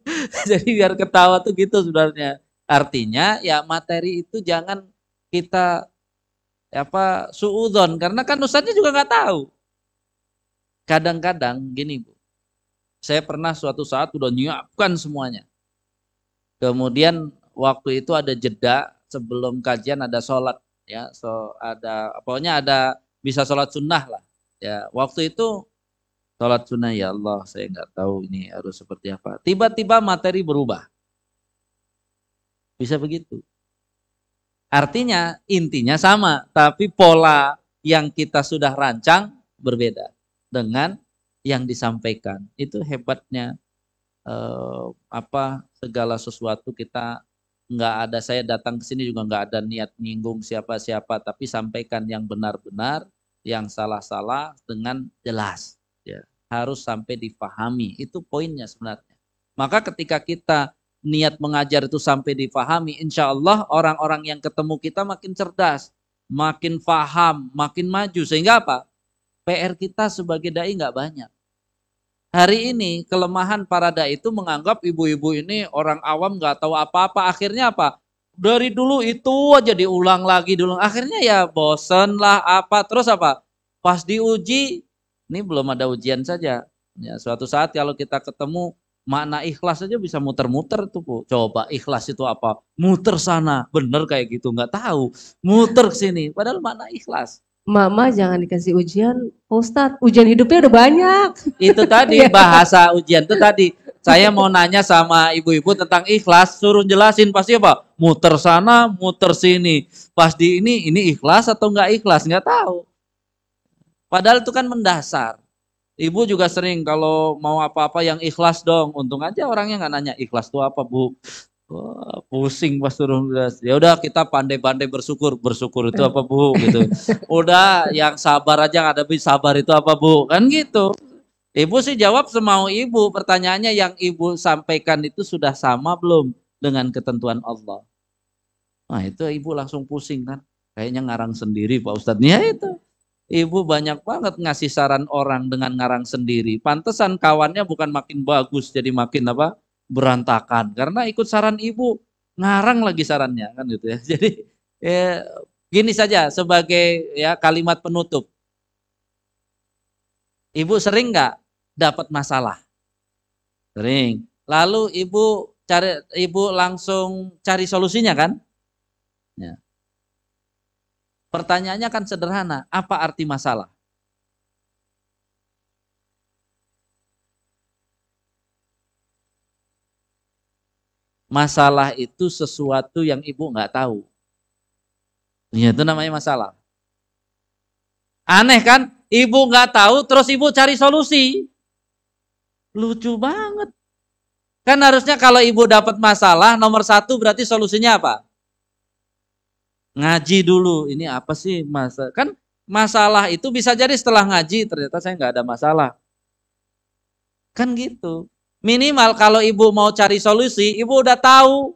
[LAUGHS] Jadi biar ketawa tuh gitu sebenarnya. Artinya ya materi itu jangan kita apa suudon karena kan ustadznya juga nggak tahu Kadang-kadang gini Bu, saya pernah suatu saat udah nyiapkan semuanya. Kemudian waktu itu ada jeda sebelum kajian ada sholat ya, so ada pokoknya ada bisa sholat sunnah lah. Ya waktu itu sholat sunnah ya Allah saya nggak tahu ini harus seperti apa. Tiba-tiba materi berubah. Bisa begitu. Artinya intinya sama, tapi pola yang kita sudah rancang berbeda dengan yang disampaikan. Itu hebatnya eh, apa segala sesuatu kita nggak ada saya datang ke sini juga nggak ada niat nyinggung siapa-siapa tapi sampaikan yang benar-benar yang salah-salah dengan jelas. Ya harus sampai dipahami itu poinnya sebenarnya. Maka ketika kita niat mengajar itu sampai dipahami insya Allah orang-orang yang ketemu kita makin cerdas makin paham makin maju sehingga apa PR kita sebagai dai nggak banyak. Hari ini kelemahan para dai itu menganggap ibu-ibu ini orang awam nggak tahu apa-apa. Akhirnya apa? Dari dulu itu aja diulang lagi dulu. Akhirnya ya bosen lah apa. Terus apa? Pas diuji, ini belum ada ujian saja. Ya, suatu saat kalau kita ketemu makna ikhlas aja bisa muter-muter tuh bu. Coba ikhlas itu apa? Muter sana, bener kayak gitu nggak tahu. Muter ke sini, padahal makna ikhlas. Mama jangan dikasih ujian, Ustadz, ujian hidupnya udah banyak. Itu tadi [LAUGHS] Iya. bahasa ujian itu tadi. Saya mau nanya sama ibu-ibu tentang ikhlas, suruh jelasin pasti apa? Muter sana, muter sini. Pas di ini, ini ikhlas atau enggak ikhlas? Enggak tahu. Padahal itu kan mendasar. Ibu juga sering kalau mau apa-apa yang ikhlas dong. Untung aja orangnya nggak nanya ikhlas itu apa bu. Wah, pusing pas turun gas. Ya udah kita pandai-pandai bersyukur. Bersyukur itu apa bu? Gitu. [LAUGHS] Udah yang sabar aja ngadepi sabar itu apa bu? Kan gitu. Ibu sih jawab semau ibu. Pertanyaannya yang ibu sampaikan itu sudah sama belum dengan ketentuan Allah? Nah itu ibu langsung pusing kan. Kayaknya ngarang sendiri Pak Ustadz. Ya itu. Ibu banyak banget ngasih saran orang dengan ngarang sendiri. Pantesan kawannya bukan makin bagus jadi makin apa? berantakan karena ikut saran ibu ngarang lagi sarannya kan gitu ya. [LAUGHS] Jadi ya, gini saja sebagai ya kalimat penutup. Ibu sering nggak dapat masalah? Sering. Lalu ibu cari ibu langsung cari solusinya kan? Ya. Pertanyaannya kan sederhana, apa arti masalah? masalah itu sesuatu yang ibu nggak tahu. Ya, itu namanya masalah. Aneh kan? Ibu nggak tahu, terus ibu cari solusi. Lucu banget. Kan harusnya kalau ibu dapat masalah, nomor satu berarti solusinya apa? Ngaji dulu. Ini apa sih masa? Kan masalah itu bisa jadi setelah ngaji ternyata saya nggak ada masalah. Kan gitu. Minimal kalau ibu mau cari solusi, ibu udah tahu.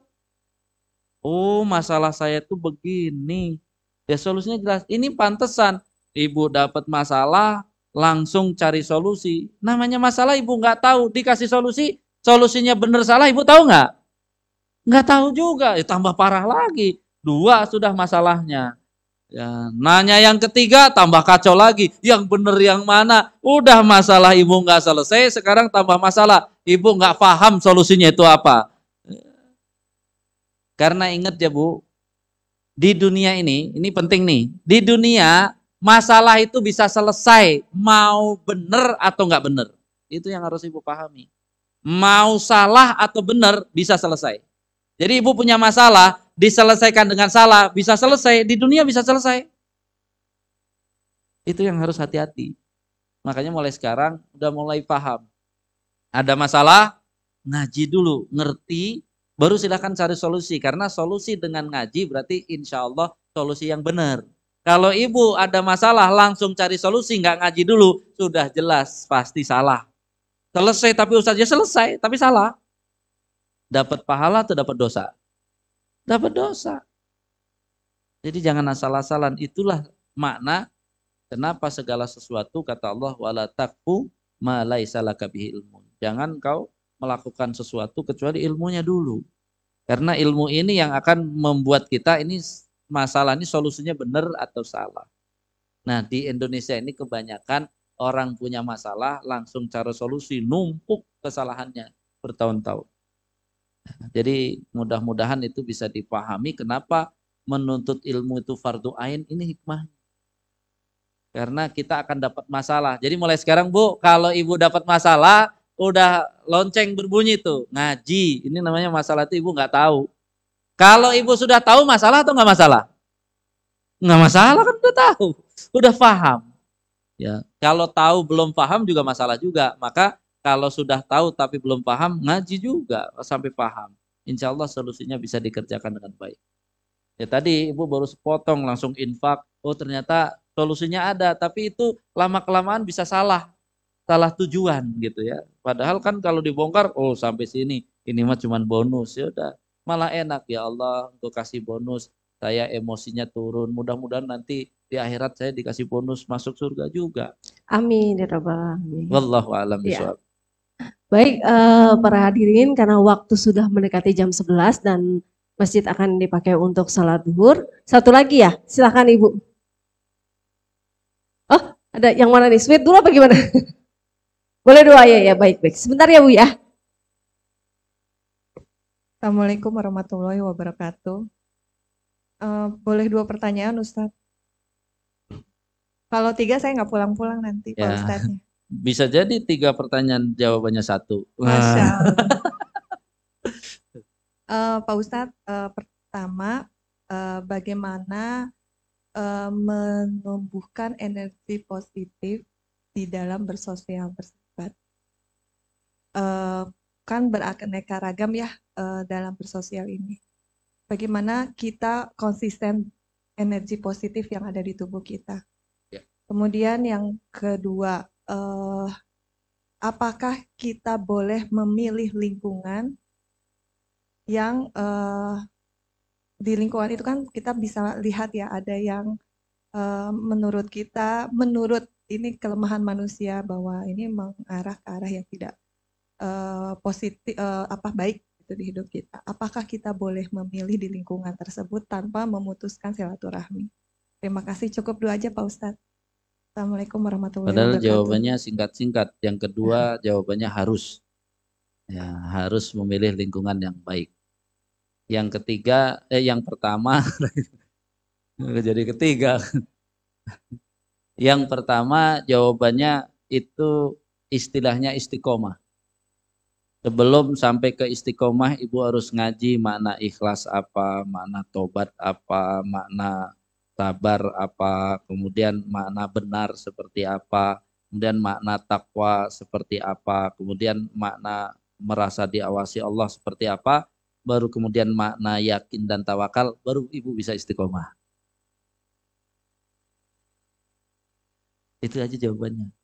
Oh, masalah saya tuh begini. Ya solusinya jelas. Ini pantesan ibu dapat masalah, langsung cari solusi. Namanya masalah ibu nggak tahu, dikasih solusi, solusinya benar salah ibu tahu nggak? Nggak tahu juga, ya tambah parah lagi. Dua sudah masalahnya. Ya, nanya yang ketiga tambah kacau lagi. Yang benar yang mana? Udah masalah ibu nggak selesai, sekarang tambah masalah. Ibu nggak paham solusinya itu apa. Karena ingat ya bu, di dunia ini, ini penting nih. Di dunia masalah itu bisa selesai mau benar atau nggak benar. Itu yang harus ibu pahami. Mau salah atau benar bisa selesai. Jadi ibu punya masalah, diselesaikan dengan salah, bisa selesai, di dunia bisa selesai. Itu yang harus hati-hati. Makanya mulai sekarang udah mulai paham. Ada masalah, ngaji dulu, ngerti, baru silahkan cari solusi. Karena solusi dengan ngaji berarti insya Allah solusi yang benar. Kalau ibu ada masalah langsung cari solusi, nggak ngaji dulu, sudah jelas pasti salah. Selesai tapi ustaznya selesai, tapi salah. Dapat pahala atau dapat dosa? Dapat dosa. Jadi jangan asal-asalan. Itulah makna kenapa segala sesuatu kata Allah wala takfu ma laisa ilmu. Jangan kau melakukan sesuatu kecuali ilmunya dulu. Karena ilmu ini yang akan membuat kita ini masalah ini solusinya benar atau salah. Nah di Indonesia ini kebanyakan orang punya masalah langsung cara solusi numpuk kesalahannya bertahun-tahun. Jadi mudah-mudahan itu bisa dipahami kenapa menuntut ilmu itu fardu ain ini hikmah. Karena kita akan dapat masalah. Jadi mulai sekarang Bu, kalau Ibu dapat masalah, udah lonceng berbunyi tuh, ngaji. Ini namanya masalah itu Ibu nggak tahu. Kalau Ibu sudah tahu masalah atau nggak masalah? Nggak masalah kan udah tahu, udah paham. Ya, kalau tahu belum paham juga masalah juga. Maka kalau sudah tahu tapi belum paham, ngaji juga sampai paham. Insya Allah solusinya bisa dikerjakan dengan baik. Ya tadi ibu baru sepotong langsung infak. Oh ternyata solusinya ada, tapi itu lama kelamaan bisa salah, salah tujuan gitu ya. Padahal kan kalau dibongkar, oh sampai sini, ini mah cuma bonus ya udah. Malah enak ya Allah untuk kasih bonus. Saya emosinya turun. Mudah-mudahan nanti di akhirat saya dikasih bonus masuk surga juga. Amin ya rabbal alamin. Wallahu a'lam Ya. Baik, eh, para hadirin, karena waktu sudah mendekati jam 11 dan masjid akan dipakai untuk salat duhur. Satu lagi ya, silakan Ibu. Oh, ada yang mana nih? Sweet dulu apa gimana? [LAUGHS] Boleh doa ya, ya baik baik. Sebentar ya Bu ya. Assalamualaikum warahmatullahi wabarakatuh. Eh, boleh dua pertanyaan Ustadz? Kalau tiga saya nggak pulang-pulang nanti Pak Ya. Ustadznya. Bisa jadi tiga pertanyaan jawabannya satu. Masya. [LAUGHS] Eh, Pak Ustadz, eh, pertama eh, bagaimana eh, menumbuhkan energi positif di dalam bersosial bersahabat? Eh, kan beraneka ragam ya eh, dalam bersosial ini. Bagaimana kita konsisten energi positif yang ada di tubuh kita? Ya. Kemudian yang kedua, eh, apakah kita boleh memilih lingkungan yang eh, di lingkungan itu kan kita bisa lihat ya ada yang eh, menurut kita menurut ini kelemahan manusia bahwa ini mengarah ke arah yang tidak eh, positif eh, apa baik itu di hidup kita. Apakah kita boleh memilih di lingkungan tersebut tanpa memutuskan silaturahmi? Terima kasih cukup dua aja Pak Ustadz. Assalamualaikum warahmatullahi Padahal wabarakatuh. jawabannya singkat-singkat. Yang kedua jawabannya harus. Ya, harus memilih lingkungan yang baik. Yang ketiga, eh yang pertama, [LAUGHS] jadi ketiga. Yang pertama jawabannya itu istilahnya istiqomah. Sebelum sampai ke istiqomah, ibu harus ngaji makna ikhlas apa, makna tobat apa, makna sabar apa, kemudian makna benar seperti apa, kemudian makna takwa seperti apa, kemudian makna merasa diawasi Allah seperti apa, baru kemudian makna yakin dan tawakal, baru ibu bisa istiqomah. Itu aja jawabannya.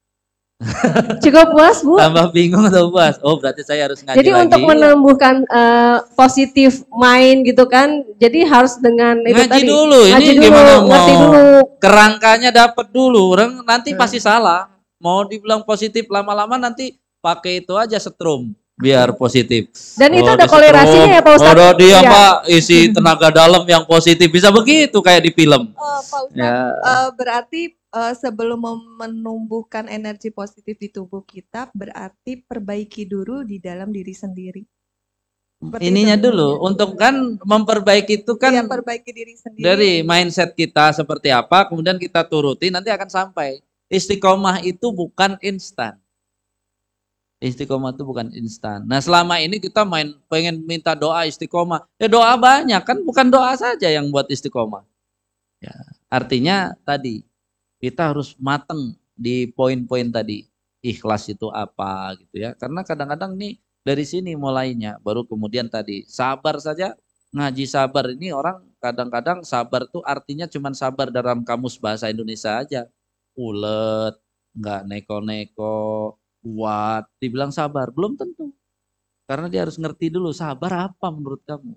Cukup puas Bu? Tambah bingung atau puas? Oh berarti saya harus ngaji Jadi lagi. untuk menumbuhkan eh, positif mind gitu kan, jadi harus dengan itu ngaji tadi. dulu, ini Ngaji dulu, gimana ngerti mau dulu. kerangkanya dapat dulu, orang nanti Hmm. pasti salah. Mau dibilang positif lama-lama nanti pakai itu aja setrum. biar positif. Dan itu Oh, ada disetrum. kolerasinya ya Pak Ustadz? Oh, dia Iya. Pak isi tenaga dalam yang positif bisa begitu kayak di film. Eh, Pak Ustadz, Ya. eh, berarti eh, sebelum menumbuhkan energi positif di tubuh kita, berarti perbaiki dulu di dalam diri sendiri. Seperti Ininya itu. dulu untuk kan memperbaiki itu kan Iya, perbaiki diri sendiri. dari mindset kita seperti apa, kemudian kita turuti nanti akan sampai. Istiqomah itu bukan instan. Istiqomah itu bukan instan. Nah selama ini kita main pengen minta doa istiqomah. Ya doa banyak kan bukan doa saja yang buat istiqomah. Ya, artinya tadi kita harus mateng di poin-poin tadi. Ikhlas itu apa gitu ya. Karena kadang-kadang nih dari sini mulainya. Baru kemudian tadi sabar saja. Ngaji sabar ini orang kadang-kadang sabar tuh artinya cuman sabar dalam kamus bahasa Indonesia aja. Ulet, nggak neko-neko, kuat, dibilang sabar. Belum tentu. Karena dia harus ngerti dulu sabar apa menurut kamu.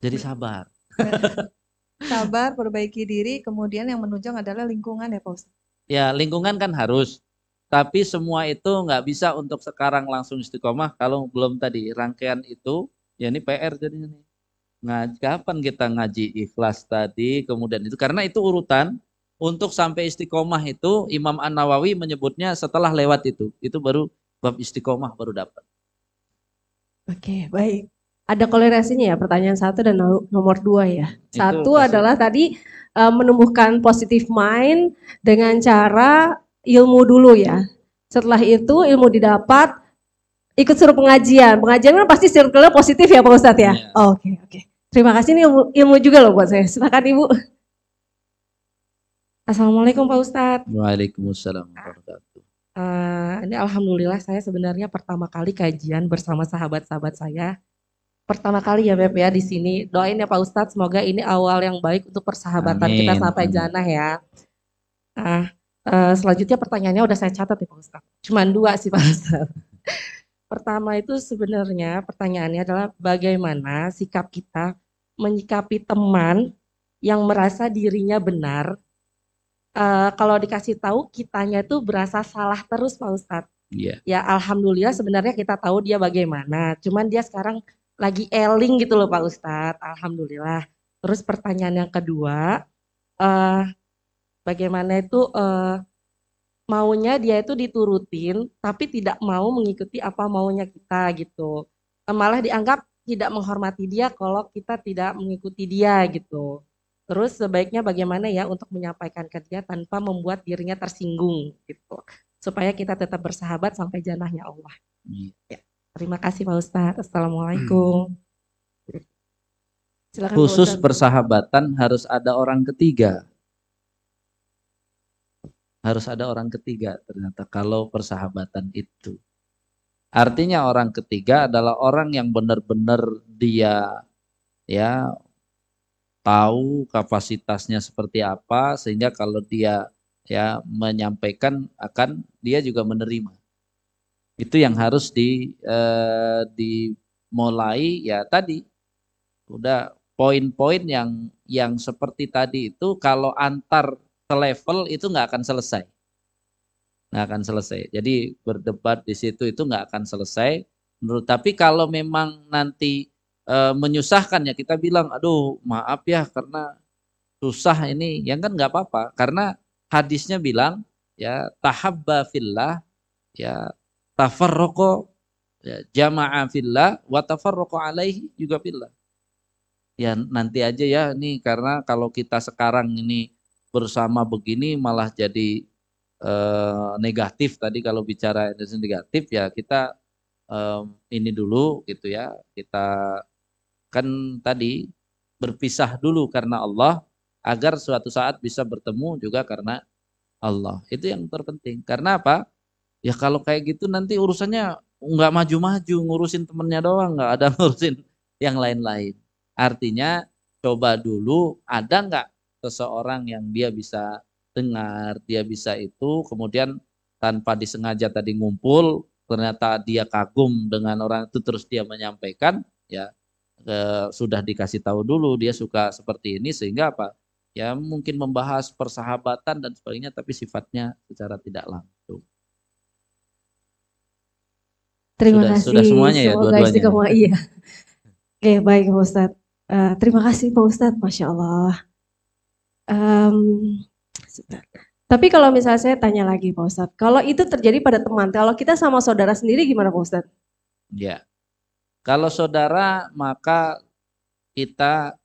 Jadi sabar. [LAUGHS] Sabar, perbaiki diri, kemudian yang menunjang adalah lingkungan ya Pak Ustadz. Ya lingkungan kan harus. Tapi semua itu nggak bisa untuk sekarang langsung istiqomah kalau belum tadi rangkaian itu ya ini PR jadinya nih. Ngaji, kapan kita ngaji ikhlas tadi kemudian itu karena itu urutan untuk sampai istiqomah itu Imam An Nawawi menyebutnya setelah lewat itu itu baru bab istiqomah baru dapat. Oke, baik. Ada kolerasinya ya pertanyaan satu dan no- nomor dua ya. Itu Satu kasih. adalah tadi eh, menumbuhkan positive mind dengan cara ilmu dulu ya. Setelah itu ilmu didapat, ikut suruh pengajian. Pengajian kan pasti circle positif ya Pak Ustadz ya? Iya. Oh, Oke, oke. Terima kasih ini ilmu, ilmu juga loh buat saya. Silakan Ibu. Assalamualaikum Pak Ustadz. Waalaikumsalam warahmatullahi Eh, ini alhamdulillah saya sebenarnya pertama kali kajian bersama sahabat-sahabat saya. Pertama kali ya Beb ya di sini. Doain ya Pak Ustadz semoga ini awal yang baik untuk persahabatan kita Amin, sampai amin. jannah ya. Nah, eh, selanjutnya pertanyaannya udah saya catat ya Pak Ustadz. Cuman dua sih Pak Ustadz. [LAUGHS] Pertama itu sebenarnya pertanyaannya adalah bagaimana sikap kita menyikapi teman yang merasa dirinya benar eh, kalau dikasih tahu kitanya tuh berasa salah terus Pak Ustadz. Iya. Ya alhamdulillah sebenarnya kita tahu dia bagaimana. Cuman dia sekarang lagi eling gitu loh Pak Ustadz. Alhamdulillah. Terus pertanyaan yang kedua, eh bagaimana itu eh, maunya dia itu diturutin tapi tidak mau mengikuti apa maunya kita gitu. Eh, Malah dianggap tidak menghormati dia kalau kita tidak mengikuti dia gitu. Terus sebaiknya bagaimana ya untuk menyampaikan ke dia tanpa membuat dirinya tersinggung gitu. Supaya kita tetap bersahabat sampai janahnya Allah. Iya. Terima kasih Pak Ustadz. Assalamualaikum. Silakan Pak Khusus persahabatan harus ada orang ketiga. Harus ada orang ketiga ternyata kalau persahabatan itu. Artinya orang ketiga adalah orang yang benar-benar dia ya tahu kapasitasnya seperti apa sehingga kalau dia ya menyampaikan akan dia juga menerima. Itu yang harus di eh, dimulai ya tadi. Udah poin-poin yang yang seperti tadi itu kalau antar selevel itu nggak akan selesai. Nggak akan selesai. Jadi berdebat di situ itu nggak akan selesai. Menurut tapi kalau memang nanti e, menyusahkan ya kita bilang aduh maaf ya karena susah ini. Yang kan nggak apa-apa. Karena hadisnya bilang ya tahabba fillah ya tafarroko ya, jama'a fillah wa tafarroko alaihi juga fillah. Ya nanti aja ya nih karena kalau kita sekarang ini bersama begini malah jadi eh, negatif tadi kalau bicara energi negatif ya kita em, ini dulu gitu ya kita kan tadi berpisah dulu karena Allah agar suatu saat bisa bertemu juga karena Allah. Itu yang terpenting. Karena apa ya kalau kayak gitu nanti urusannya nggak maju-maju ngurusin temennya doang nggak ada [LAUGHS] ngurusin yang lain-lain artinya coba dulu ada nggak seseorang yang dia bisa dengar, dia bisa itu, kemudian tanpa disengaja tadi ngumpul, ternyata dia kagum dengan orang itu terus dia menyampaikan, ya sudah dikasih tahu dulu dia suka seperti ini sehingga apa? Ya mungkin membahas persahabatan dan sebagainya, tapi sifatnya secara tidak langsung. Terima Sudah- kasih. sudah semuanya ya, dua-duanya ya? Iya. Oke, baik Pak Ustadz. Eh, terima kasih Pak Ustadz, Masya Allah. Sebentar. Tapi kalau misalnya saya tanya lagi Pak Ustadz, kalau itu terjadi pada teman, kalau kita sama saudara sendiri gimana Pak Ustadz? Ya. Kalau saudara maka kita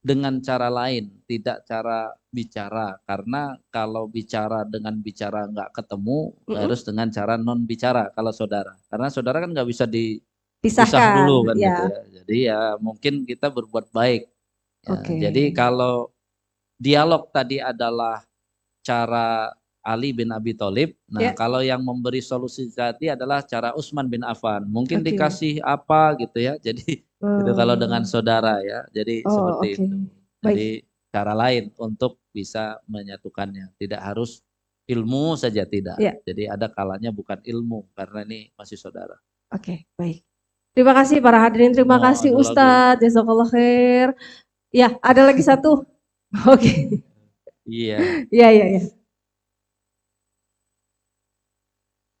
dengan cara lain, tidak cara bicara. Karena kalau bicara dengan bicara nggak ketemu, Mm-mm. harus dengan cara non bicara kalau saudara. Karena saudara kan nggak bisa dipisah dulu kan ya. gitu ya. Jadi ya mungkin kita berbuat baik. Ya, Oke. Jadi kalau dialog tadi adalah cara Ali bin Abi Thalib. Nah, Ya. kalau yang memberi solusi tadi adalah cara Utsman bin Affan. Mungkin Oke. dikasih apa gitu ya. [LAUGHS] Jadi itu kalau dengan Oh. saudara ya. Jadi Oh, seperti oke. itu. Baik. Cara lain untuk bisa menyatukannya. Tidak harus ilmu saja tidak. Ya. Jadi ada kalanya bukan ilmu karena ini masih saudara. Oke, baik. Terima kasih para hadirin, terima Oh, kasih. Ustadz, jazakallah khair. Ya, ada lagi satu. [LAUGHS] Oke, Iya. iya, iya, iya.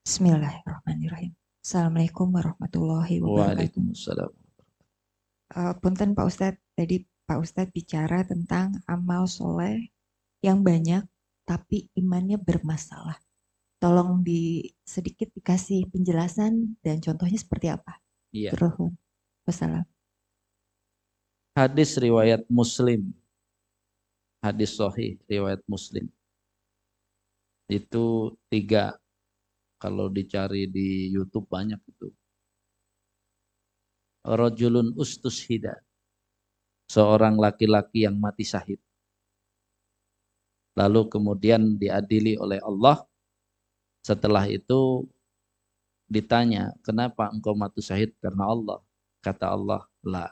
Bismillahirrahmanirrahim. Assalamualaikum warahmatullahi wabarakatuh. Waalaikumsalam. Eh, punten Pak Ustadz, tadi Pak Ustadz bicara tentang amal soleh yang banyak tapi imannya bermasalah. Tolong di sedikit dikasih penjelasan dan contohnya seperti apa? Iya. Terus, wassalam. Hadis riwayat Muslim. Hadis sahih riwayat Muslim. Itu tiga. Kalau dicari di YouTube banyak itu. Rajulun ustushida. Seorang laki-laki yang mati syahid. Lalu kemudian diadili oleh Allah. Setelah itu ditanya, kenapa engkau mati syahid? Karena Allah. Kata Allah, la.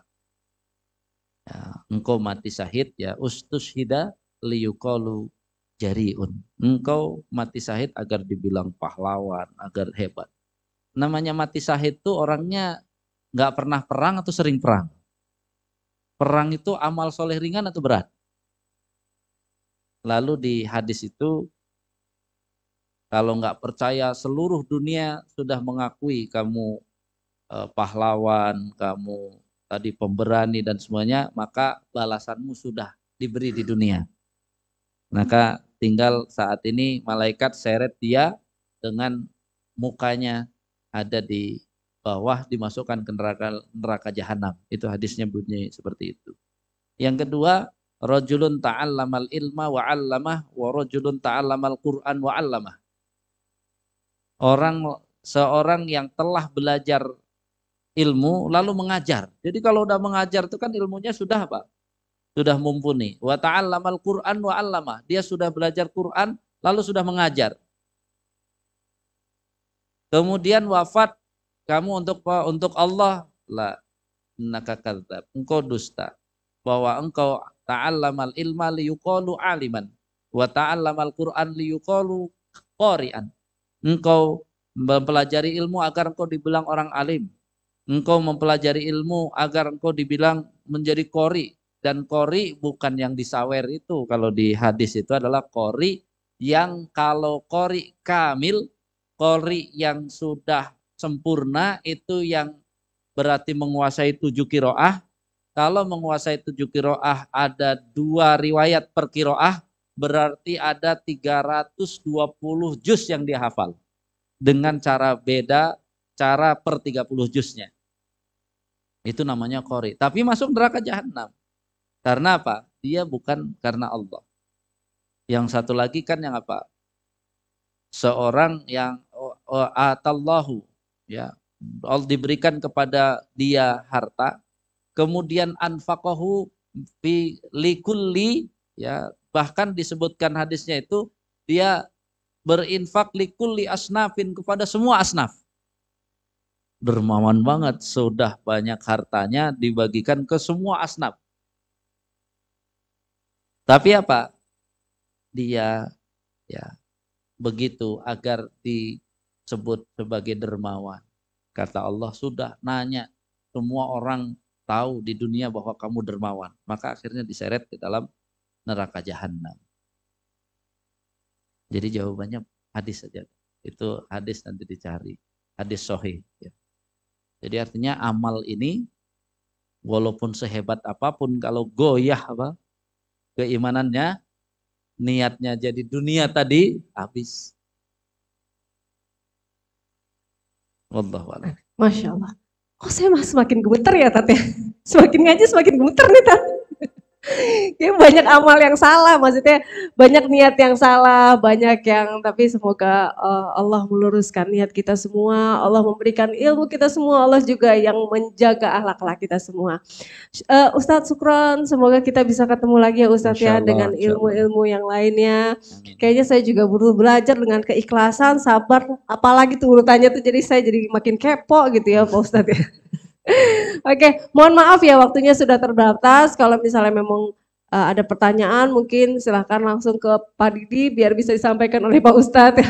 Ya, engkau mati syahid ya ustushida liyuqalu jariun. Engkau mati syahid agar dibilang pahlawan, agar hebat. Namanya mati syahid tuh orangnya nggak pernah perang atau sering perang. Perang itu amal soleh ringan atau berat? Lalu di hadis itu kalau nggak percaya seluruh dunia sudah mengakui kamu eh, pahlawan, kamu tadi pemberani dan semuanya, maka balasanmu sudah diberi di dunia. Maka tinggal saat ini malaikat seret dia dengan mukanya ada di bawah dimasukkan ke neraka neraka jahanam. Itu hadisnya bunyi seperti itu. Yang kedua, rajulun ta'allamal ilma wa 'allamah wa rajulun ta'allamal Qur'an wa 'allamah. Orang seorang yang telah belajar ilmu lalu mengajar. Jadi kalau udah mengajar itu kan ilmunya sudah apa? Sudah mumpuni. Wa ta'allamal Qur'an wa 'allamah. Dia sudah belajar Quran lalu sudah mengajar. Kemudian wafat kamu untuk untuk Allah la innaka. Engkau dusta. Bahwa engkau ta'allamal ilma liyuqalu aliman wa ta'allamal Qur'an liyuqalu qari'an. Engkau mempelajari ilmu agar engkau dibilang orang alim. Engkau mempelajari ilmu agar engkau dibilang menjadi kori. Dan kori bukan yang disawer itu. Kalau di hadis itu adalah kori yang kalau kori kamil, kori yang sudah sempurna itu yang berarti menguasai tujuh kiroah. Kalau menguasai tujuh kiroah ada dua riwayat per kiroah, berarti ada 320 juz yang dia hafal. Dengan cara beda, cara per 30 juznya. Itu namanya kori. Tapi masuk neraka jahanam. Karena apa? Dia bukan karena Allah. Yang satu lagi kan yang apa? Seorang yang oh, oh, atallahu ya Allah diberikan kepada dia harta kemudian anfaqahu fi likulli ya bahkan disebutkan hadisnya itu dia berinfak likulli asnafin kepada semua asnaf. Dermawan banget sudah banyak hartanya dibagikan ke semua asnaf. Tapi apa? Dia ya begitu agar disebut sebagai dermawan kata Allah sudah nanya semua orang tahu di dunia bahwa kamu dermawan maka akhirnya diseret ke dalam neraka jahanam jadi jawabannya hadis saja itu hadis nanti dicari Hadis sahih. Ya. Jadi artinya amal ini walaupun sehebat apa pun kalau goyah apa keimanannya niatnya jadi dunia tadi habis. Wallahu a'lam. Masya Allah. Oh saya semakin gemeter ya Tat ya. Semakin ngaji semakin gemeter nih Tat. Kayak [LAUGHS] banyak amal yang salah, maksudnya banyak niat yang salah, banyak yang tapi semoga uh, Allah meluruskan niat kita semua, Allah memberikan ilmu kita semua, Allah juga yang menjaga akhlak kita semua. Uh, Ustadz Sukron, semoga kita bisa ketemu lagi ya Ustadz ya dengan ilmu-ilmu yang lainnya. Amin. Kayaknya saya juga perlu belajar dengan keikhlasan, sabar, apalagi tuh urutannya tuh jadi saya jadi makin kepo gitu ya Pak Ustadz ya. [LAUGHS] [LAUGHS] Oke, mohon maaf ya waktunya sudah terbatas. Kalau misalnya memang uh, ada pertanyaan mungkin silahkan langsung ke Pak Didi biar bisa disampaikan oleh Pak Ustadz.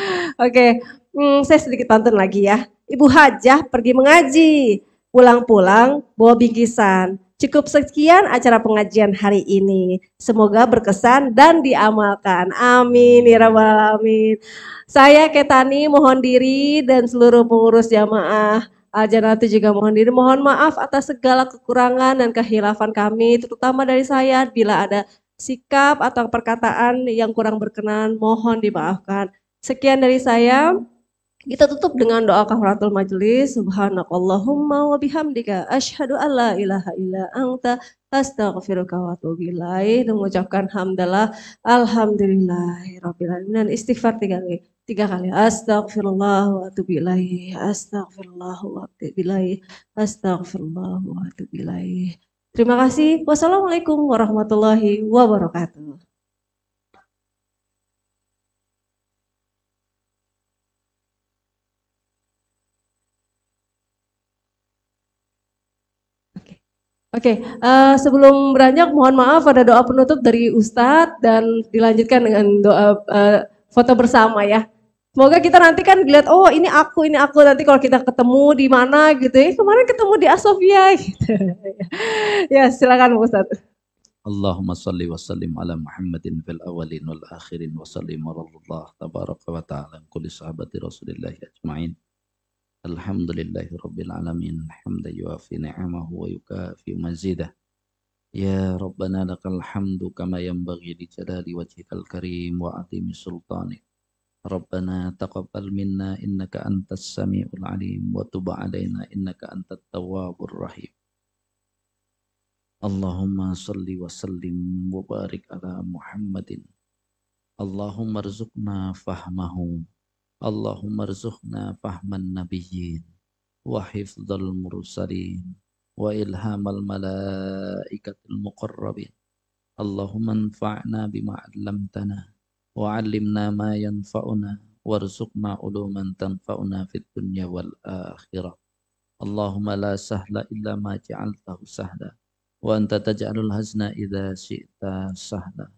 [LAUGHS] Oke, hmm, saya sedikit pantun lagi ya. Ibu Hajah pergi mengaji, pulang-pulang bawa bingkisan. Cukup sekian acara pengajian hari ini. Semoga berkesan dan diamalkan. Amin ya rabbal alamin. Saya Ketani mohon diri dan seluruh pengurus jamaah Aljanati juga mohon diri. Mohon maaf atas segala kekurangan dan kehilafan kami, terutama dari saya bila ada sikap atau perkataan yang kurang berkenan, mohon dimaafkan. Sekian dari saya. Kita tutup dengan doa kafaratul majelis. Subhanakallahumma wa bihamdika asyhadu an la ilaha illa anta astaghfiruka wa atubu ilaik. Mengucapkan hamdalah alhamdulillahirabbil alamin. Dan istighfar tiga kali. Tiga kali. Astagfirullah wa atubu. Astagfirullah wa atubu. Astagfirullah wa atubu. Terima kasih. Wassalamualaikum warahmatullahi wabarakatuh. Oke, eh, sebelum beranjak mohon maaf ada doa penutup dari Ustadz dan dilanjutkan dengan doa eh, foto bersama ya. Semoga kita nanti kan dilihat, oh ini aku, ini aku. Nanti kalau kita ketemu di mana gitu ya, kemarin ketemu di Asofia [LAUGHS] gitu. ya silakan Ustadz. Allahumma salli wa sallim ala Muhammadin fil awalin wal akhirin wa sallim ala Allah tabaraka wa ta'ala kulli sahabati rasulillahi ajma'in. Alhamdulillahi rabbil alamin. Hamda yuafi ni'amahu wa yukafi mazidah. Ya Rabbana lakal hamdu kama yanbaghi li jalali wajhikal karim wa atimi sultanik. ربنا تقبل منا إنك أنت السميع العليم وتب علينا إنك أنت التواب الرحيم. اللهم صل وسلم وبارك على محمد. اللهم ارزقنا فهمه. اللهم ارزقنا فهم النبيين وحفظ المرسلين وإلهام الملائكة المقربين. اللهم انفعنا بما علمتنا. وعلمنا ما ينفعنا وارزقنا علوما تنفعنا في الدنيا والآخرة. اللهم لا سهل إلا ما جعلته سهلا وأنت تجعل الحزن إذا شئت سهلا.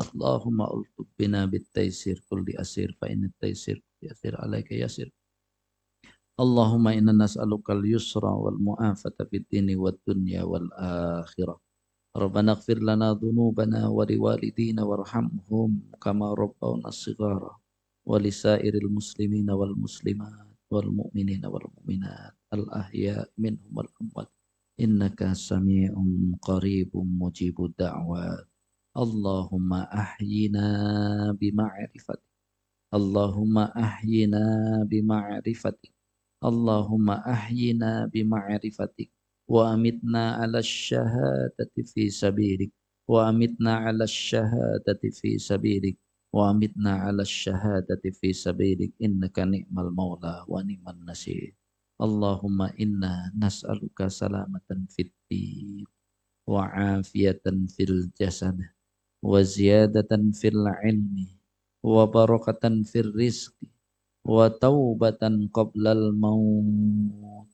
اللهم ألطف بنا بالتيسير كل أسير فإن التيسير يسير عليك يسير. اللهم إنا نسألك اليسر والمعافاة في الدين والدنيا والآخرة. ربنا اغفر لنا ذنوبنا ولوالدينا وارحمهم كما ربونا صغارا ولسائر المسلمين والمسلمات والمؤمنين والمؤمنات الأحياء منهم والأموات إنك سميع قريب مجيب الدعوات اللهم أحينا بمعرفتك اللهم أحينا بمعرفتك اللهم أحينا بمعرفتك wa amitna ala syahadati fi sabilik. Wa amitna ala syahadati fi sabilik. Wa amitna ala syahadati fi sabilik. Innaka ni'mal maula wa ni'mal nasir. Allahumma inna nas'aluka salamatan fit wa afiyatan fil jasad. Wa ziyadatan Firla ilmi. Wa Barokatan fil rizqi. Wa taubatan qablal maut.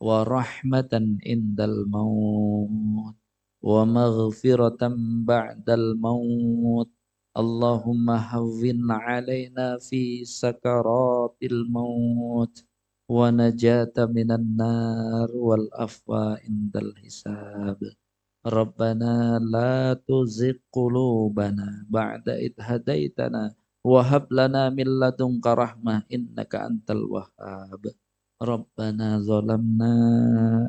ورحمة عند الموت ومغفرة بعد الموت. اللهم هون علينا في سكرات الموت ونجاة من النار والعفو عند الحساب. ربنا لا تزغ قلوبنا بعد إذ هديتنا وهب لنا من لدنك رحمة إنك أنت الوهاب. Rabbana zalamna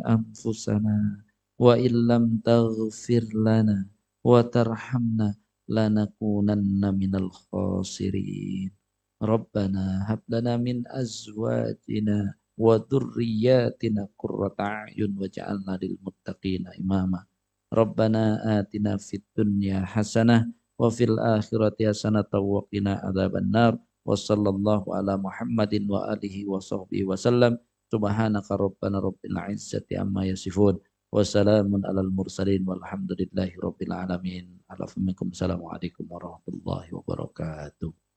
anfusana wa illam taghfir lana wa tarhamna lanakunanna minal khasirin. Rabbana hab lana min azwajina wa dhurriyyatina qurrata a'yun waj'alna lil muttaqina imama. Rabbana atina fid dunya hasanah wa fil akhirati hasanah wa qina adzabannar. Wassallallahu ala Muhammadin wa alihi wa sahbihi wa sallam. Subhanaka rabbana rabbil izzati amma yasifun. Wassalamun alal mursalin walhamdulillahi rabbil alamin. Alaikum warahmatullahi wabarakatuh.